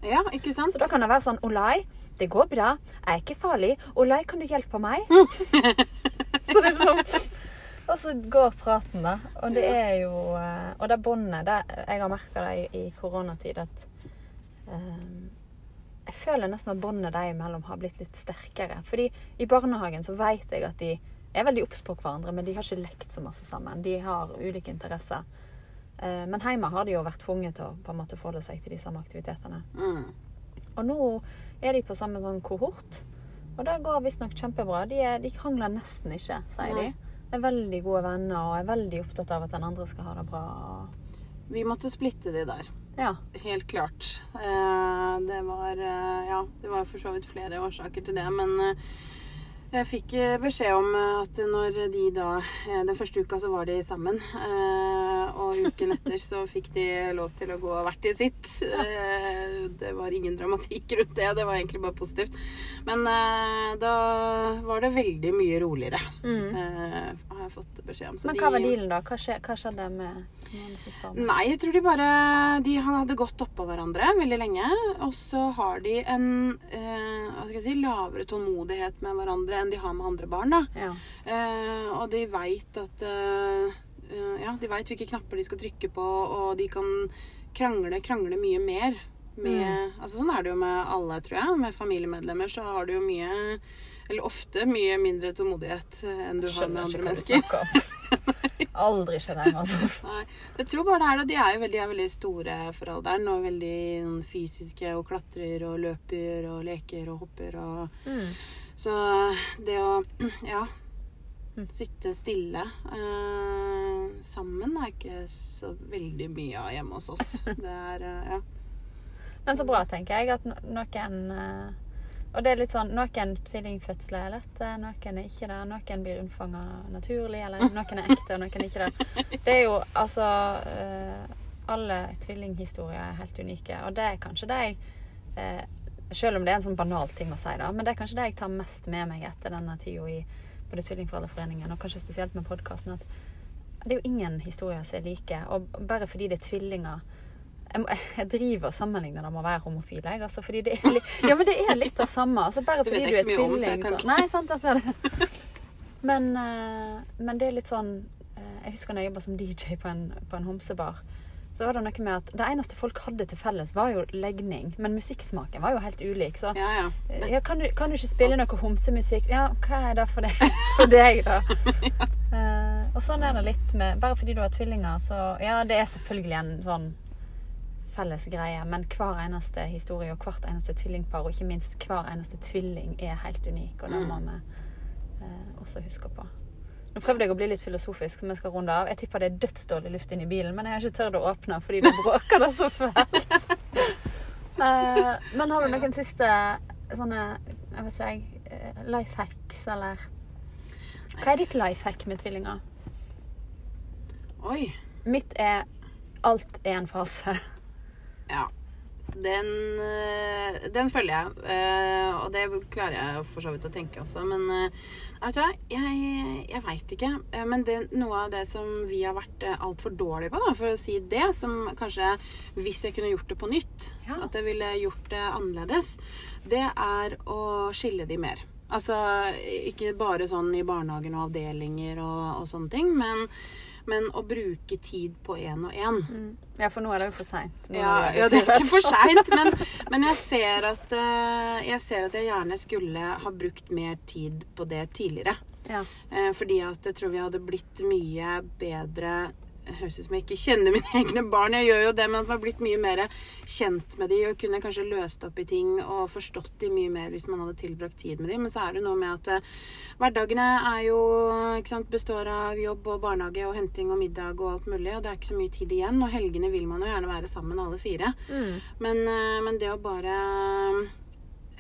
Ja, ikke sant? Så da kan det være sånn Olai, det går bra. Jeg er ikke farlig. Olai, kan du hjelpe meg? så det er liksom Og så går praten, da. Og det er jo eh, Og det båndet Jeg har merka det i, i koronatid at um, Jeg føler nesten at båndet dem imellom har blitt litt sterkere. Fordi i barnehagen så vet jeg at de er veldig obs på hverandre, men de har ikke lekt så masse sammen. De har ulike interesser. Eh, Men hjemme har de jo vært tvunget til å på en måte forholde seg til de samme aktivitetene. Mm. Og nå er de på samme sånn kohort. Og det går visstnok kjempebra. De, er, de krangler nesten ikke, sier de. Nei. Er veldig gode venner og er veldig opptatt av at den andre skal ha det bra. Vi måtte splitte de der. Ja. Helt klart. Eh, det var eh, Ja, det var for så vidt flere årsaker til det, men jeg fikk eh, beskjed om eh, at når de da eh, Den første uka så var de sammen. og uken etter så fikk de lov til å gå hvert i sitt. Det var ingen dramatikk rundt det. Det var egentlig bare positivt. Men da var det veldig mye roligere, mm. har jeg fått beskjed om. Så Men de- hva var dealen, da? Hva, skje, hva skjedde med Johannes' Nei, jeg tror de bare De hadde gått oppå hverandre veldig lenge. Og så har de en hva skal jeg si, lavere tålmodighet med hverandre enn de har med andre barn. da. Ja. Eh, og de veit at eh, eh, Ja, de veit hvilke knapper de skal trykke på, og de kan krangle, krangle mye mer. Med, altså Sånn er det jo med alle, tror jeg. Med familiemedlemmer så har du jo mye Eller ofte mye mindre tålmodighet enn du har med andre mennesker. Aldri skjønner jeg meg oss. Nei, jeg tror bare det er det. De er jo veldig, er veldig store for alderen og veldig sånn, fysiske og klatrer og løper og leker og hopper og Mm. Så det å ja sitte stille eh, sammen er ikke så veldig mye av hjemme hos oss. Det er eh, ja. Men så bra, tenker jeg, at noen eh, Og det er litt sånn Noen tvillingfødsler er lette, noen er ikke det. Noen blir unnfanga naturlig, eller noen er ekte, og noen er ikke det. Det er jo altså eh, Alle tvillinghistorier er helt unike, og det er kanskje det jeg eh, Selv om det er en sånn banal ting å si, da, men det er kanskje det jeg tar mest med meg etter denne tida i både Tvillingforeldreforeningen og kanskje spesielt med podkasten, at Det er jo ingen historier som er like. Og bare fordi det er tvillinger Jeg, jeg driver og sammenligner det med å være homofil. Jeg, altså, fordi det er, ja, men det er litt det samme. Altså, bare fordi du, du er ikke om, så tvilling så, Nei, sant, jeg ser det. Men, eh, men det er litt sånn eh, Jeg husker når jeg jobba som DJ på en, på en homsebar. Så var det noe med at Det eneste folk hadde til felles, var jo legning. Men musikksmaken var jo helt ulik. Så Ja, ja. ja, kan, du, kan du ikke spille noe homsemusikk? Ja, hva er det for deg, for deg da? uh, og sånn er det litt med Bare fordi du har tvillinger, så Ja, det er selvfølgelig en sånn felles greie, men hver eneste historie og hvert eneste tvillingpar, og ikke minst hver eneste tvilling, er helt unik, og det må vi uh, også huske på. Nå prøvde jeg å bli litt filosofisk, vi skal runde av. Jeg tipper det er dødsdårlig luft inni bilen, men jeg har ikke tørt å åpne fordi det bråker det så fælt. uh, men har du noen siste sånne, jeg vet ikke jeg, eh, life hacks, eller Hva er ditt life hack med tvillinger? Oi. Mitt er alt er en fase. Ja. Den, eh, den følger jeg, eh, og det klarer jeg for så vidt å tenke også. Men eh, vet du hva, jeg, jeg veit ikke. Men det, noe av det som vi har vært altfor dårlige på, da, for å si det, som kanskje hvis jeg kunne gjort det på nytt, Ja. at jeg ville gjort det annerledes, det er å skille de mer. Altså ikke bare sånn i barnehagen og avdelinger og, og sånne ting, men, men å bruke tid på én og én. Ja, for nå er det jo for seint. Ja, ja, det er ikke for seint, men, men jeg, ser at, eh, jeg ser at jeg gjerne skulle ha brukt mer tid på det tidligere. Ja. Eh, Fordi at jeg tror vi hadde blitt mye bedre Høres ut som jeg ikke kjenner mine egne barn. Jeg gjør jo det, men at man har blitt mye mer kjent med dem og kunne kanskje løst opp i ting og forstått dem mye mer hvis man hadde tilbrakt tid med dem. Men så er det noe med at eh, hverdagene er jo ikke sant, består av jobb og barnehage og henting og middag og alt mulig, og det er ikke så mye tid igjen. Og helgene vil man jo gjerne være sammen alle fire. Mm. Men, eh, men det å bare eh,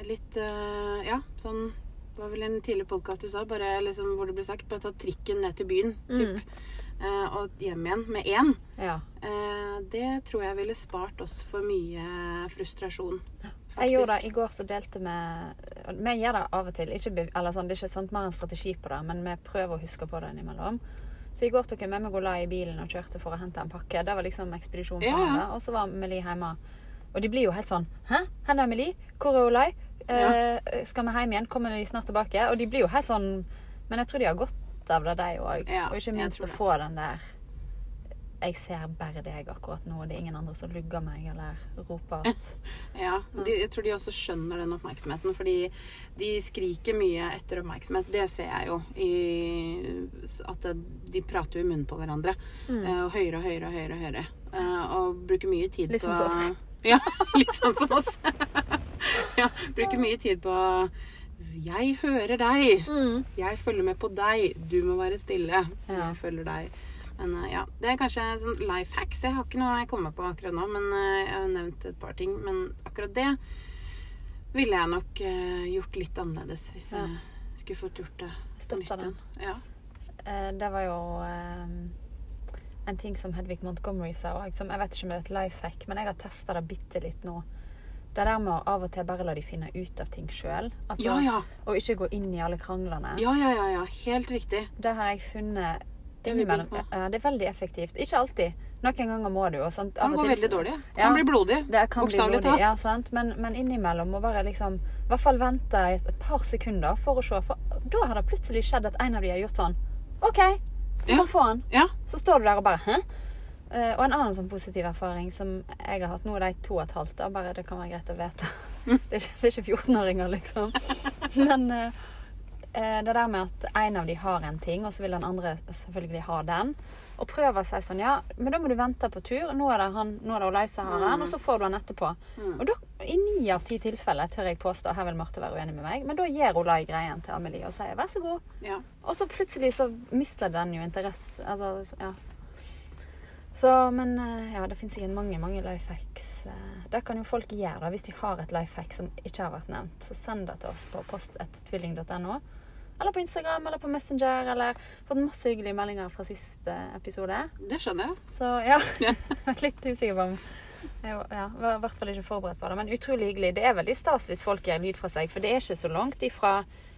litt eh, Ja, sånn Det var vel en tidligere podkast du sa, bare liksom, hvor det ble sagt bare ta trikken ned til byen typ, eh, og hjem igjen med én. ja. Eh, det tror jeg ville spart oss for mye frustrasjon. Jeg gjorde det i går, så delte vi Vi gjør det av og til. Ikke, sånn, det er ikke sant, mer en strategi på det, men vi prøver å huske på det innimellom. Så i går tok jeg med meg Olai i bilen og kjørte for å hente en pakke. Det var liksom ekspedisjon på Ja. Og så var Meli hjemme. Og de blir jo helt sånn Hæ? Hvor er Meli? Hvor er Olai? Eh, skal vi hjem igjen? Kommer de snart tilbake? Og de blir jo helt sånn Men jeg tror de har godt av det, de òg. Ja, og ikke minst å få den der Jeg ser bare deg akkurat nå. Det er ingen andre som lugger meg eller roper at Ja, de, Jeg tror de også skjønner den oppmerksomheten, fordi de skriker mye etter oppmerksomhet. Det ser jeg jo i at de prater jo i munnen på hverandre. Mm. og høyere og høyere og høyere. Og høyere. Eh, og bruker mye tid Litt på sånn som oss. Ja, litt sånn som oss. ja, bruker mye tid på Jeg hører deg. Jeg følger med på deg. Du må være stille. Ja. Jeg følger deg. Men eh, ja, Det er kanskje sånn life hacks. Jeg har ikke noe jeg kommer på akkurat nå, men eh, jeg har nevnt et par ting. Men akkurat det ville jeg nok eh, gjort litt annerledes hvis Ja. jeg skulle fått gjort det nytt den. Ja. Det var jo eh, en ting som Hedvig Montgomery sa òg. Jeg vet ikke om det er et life hack, men jeg har testa det bitte litt nå. Det der med å av og til bare la de finne ut av ting sjøl. Altså, Ja, ja. Og ikke gå inn i alle kranglene. ja, ja, ja, ja. Helt riktig. Det har jeg funnet Det på. Ja, det er veldig effektivt. Ikke alltid. Noen ganger må du jo. Sant? Kan gå veldig dårlig. Ja. Kan bli blodig. Det kan bli Bokstavelig talt. ja, sant? Men, men innimellom må bare liksom I hvert fall vente et, par sekunder for å se. For da har det plutselig skjedd at en av de har gjort sånn OK, du Ja. han. Så står du der og bare Hæ? Eh, og en annen sånn positiv erfaring som jeg har hatt nå, det er to og et halvt, da, bare det kan være greit å vite. Mm. Det er ikke, ikke 14-åringer, liksom. Men uh, det der med at en av de har en ting, og så vil den andre selvfølgelig ha den. Og prøve å si sånn Ja, men da må du vente på tur. Nå er det, han, nå er det Olaug som har den, og så får du den etterpå. Og da, i ni av ti tilfeller, tør jeg påstå, her vil Marte være uenig med meg, men da gir Olai greien til Amelie og sier vær så god. ja. Og så plutselig så mister den jo interesse. Altså, ja. Så, men eh, ja, det finnes sikkert mange, mange life hacks. Eh, Det kan jo folk gjøre hvis de har et life hack som ikke har vært nevnt. Så send det til oss på post1tvilling.no. Eller på Instagram eller på Messenger. Eller fått masse hyggelige meldinger fra siste episode. Det skjønner jeg. Så ja, jeg er litt usikker på om jeg ja, var i hvert fall ikke forberedt på det. Men utrolig hyggelig. Det er veldig stas hvis folk gjør lyd fra seg, for det er ikke så langt ifra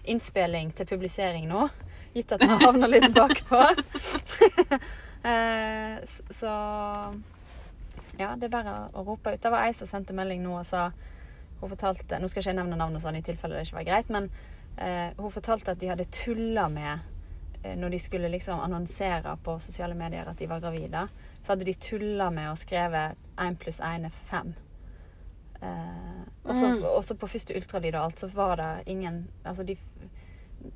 innspilling til publisering nå. Gitt at vi havner litt bakpå. Eh, så ja, det er bare å rope ut. Det var ei som sendte melding nå og sa Hun fortalte Nå skal ikke jeg nevne navnet sånn i tilfelle det ikke var greit, men eh, hun fortalte at de hadde tulla med eh, Når de skulle liksom annonsere på sosiale medier at de var gravide, så hadde de tulla med å skrevet 1 pluss 1 er 5. Eh, og så- Mm. og på første ultralyd og alt, så var det ingen Altså, de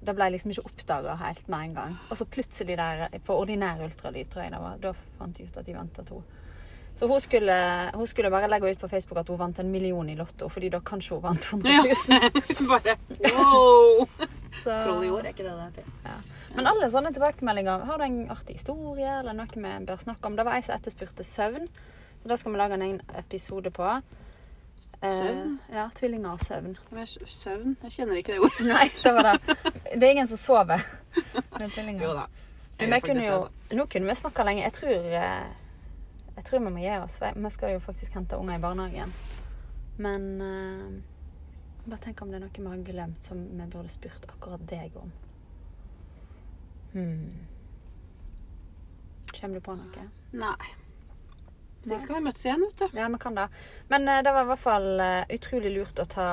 det ble liksom ikke oppdaga helt med en gang. Og så plutselig der, på ordinær ultralyd, tror jeg det var, da fant de ut at de venta to. Så hun skulle, hun skulle bare legge ut på Facebook at hun vant en million i Lotto, fordi da kanskje hun vant 100 000. Bare wow! Så- Troll i ord er ikke det det heter? Men alle sånne tilbakemeldinger Har du en artig historie eller noe vi bør snakke om? Det var ei som etterspurte søvn, så det skal vi lage en egen episode på. Søvn? Eh, ja, tvillinger og søvn. Men Søvn? Jeg kjenner ikke det ordet. Nei, det var det. Det er ingen som sover med tvillinger. Jo da. Vi kunne jo, altså. nå kunne vi snakka lenge. Jeg tror, eh, jeg tror vi må gi oss. for Vi skal jo faktisk hente unger i barnehagen. Men eh, bare tenk om det er noe vi har glemt som vi burde spurt akkurat deg om. Hmm. Kommer du på noe? Nei. Så skal vi møtes igjen, vet du. Ja, vi kan det. Men uh, det var i hvert fall uh, utrolig lurt å ta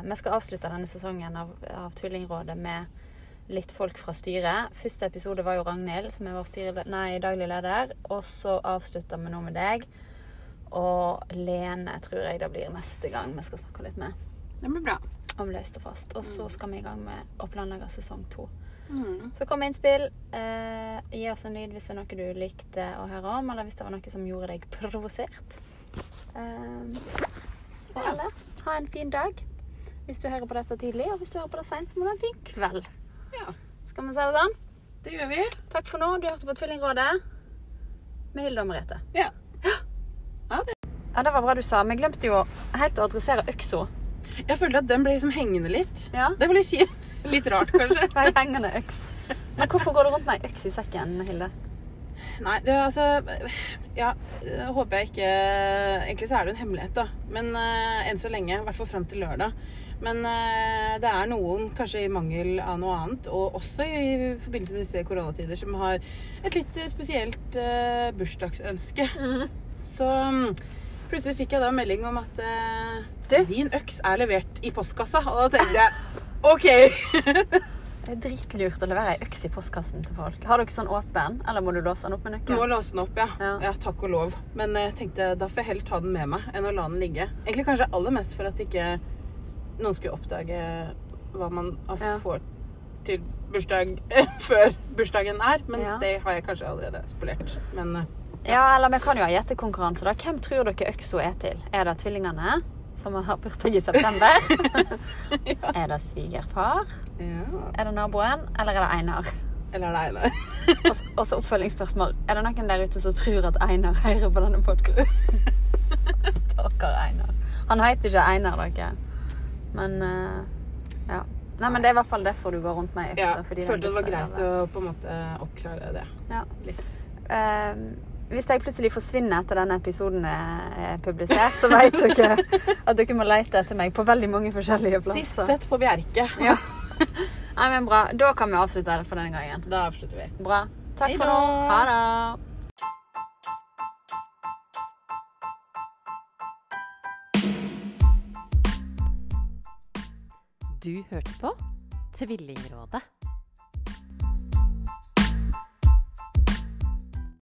uh, Vi skal avslutte denne sesongen av, av Tullingrådet med litt folk fra styret. Første episode var jo Ragnhild, som er vår styre, nei, daglig leder. Og så avslutter vi nå med deg. Og Lene tror jeg det blir neste gang vi skal snakke litt med Det blir bra. om løst og fast. Og så skal vi i gang med å planlegge sesong to. Mm. Så kom med innspill. Eh, gi oss en lyd hvis det er noe du likte å høre om, eller hvis det var noe som gjorde deg provosert. Eh, og ellers, ha en fin dag hvis du hører på dette tidlig, og hvis du hører på det seint, så må du ha en fin kveld. Ja, Skal vi si det sånn? det gjør vi. Takk for nå. Du hørte på Tvillingrådet med Hilde og Merete. Ja. Ja, det. Ja, det var bra du sa. Vi glemte jo helt å adressere øksa. Jeg følte at den ble liksom hengende litt. Ja. Det var litt kjipt. Litt rart, kanskje. Ei hengende øks. Men hvorfor går du rundt med ei øks i sekken, Hilde? Nei, det, altså Ja, håper jeg ikke Egentlig så er det jo en hemmelighet, da. Men uh, enn så lenge. I hvert fall fram til lørdag. Men uh, det er noen, kanskje i mangel av noe annet, og også i forbindelse med disse koronatider, som har et litt eh, spesielt uh, bursdagsønske. Så um, plutselig fikk jeg da melding om at din øks er levert i postkassa. Og da tenkte jeg OK! Det er dritlurt å levere ei øks i postkassen til folk. Har dere sånn åpen, eller må du låse den opp med Du må låse den opp, ja. Ja. ja. Takk og lov. Men eh, jeg tenkte da får jeg heller ta den med meg enn å la den ligge. Egentlig kanskje aller mest for at ikke noen skulle oppdage hva man Ja. får til bursdag før bursdagen er. Men Ja. det har jeg kanskje allerede spolert. Men ja. Ja, eller vi kan jo ha gjettekonkurranse, da. Hvem tror dere øksa er til? Er det tvillingene, som har bursdag i september? Er det svigerfar? ja. Er det naboen? Eller er det Einar? Eller er det Einar? Og så oppfølgingsspørsmål. Er det noen der ute som tror at Einar hører på denne podkasten? Stakkar Einar. Han heter ikke Einar, dere. Men uh, ja. Nei, men Det er i hvert fall derfor du går rundt med ei. Ja, følte det var greit å på en måte oppklare det Ja. litt. Eh, hvis jeg plutselig forsvinner etter denne episoden er publisert, så vet dere at dere må lete etter meg på veldig mange forskjellige plasser. Sist sett på Bjerke. Ja. Nei, men bra. Da kan vi avslutte det for denne gangen. Da avslutter vi. Bra. Takk Hei for da. nå. Ha det. Du hørte på Tvillingrådet.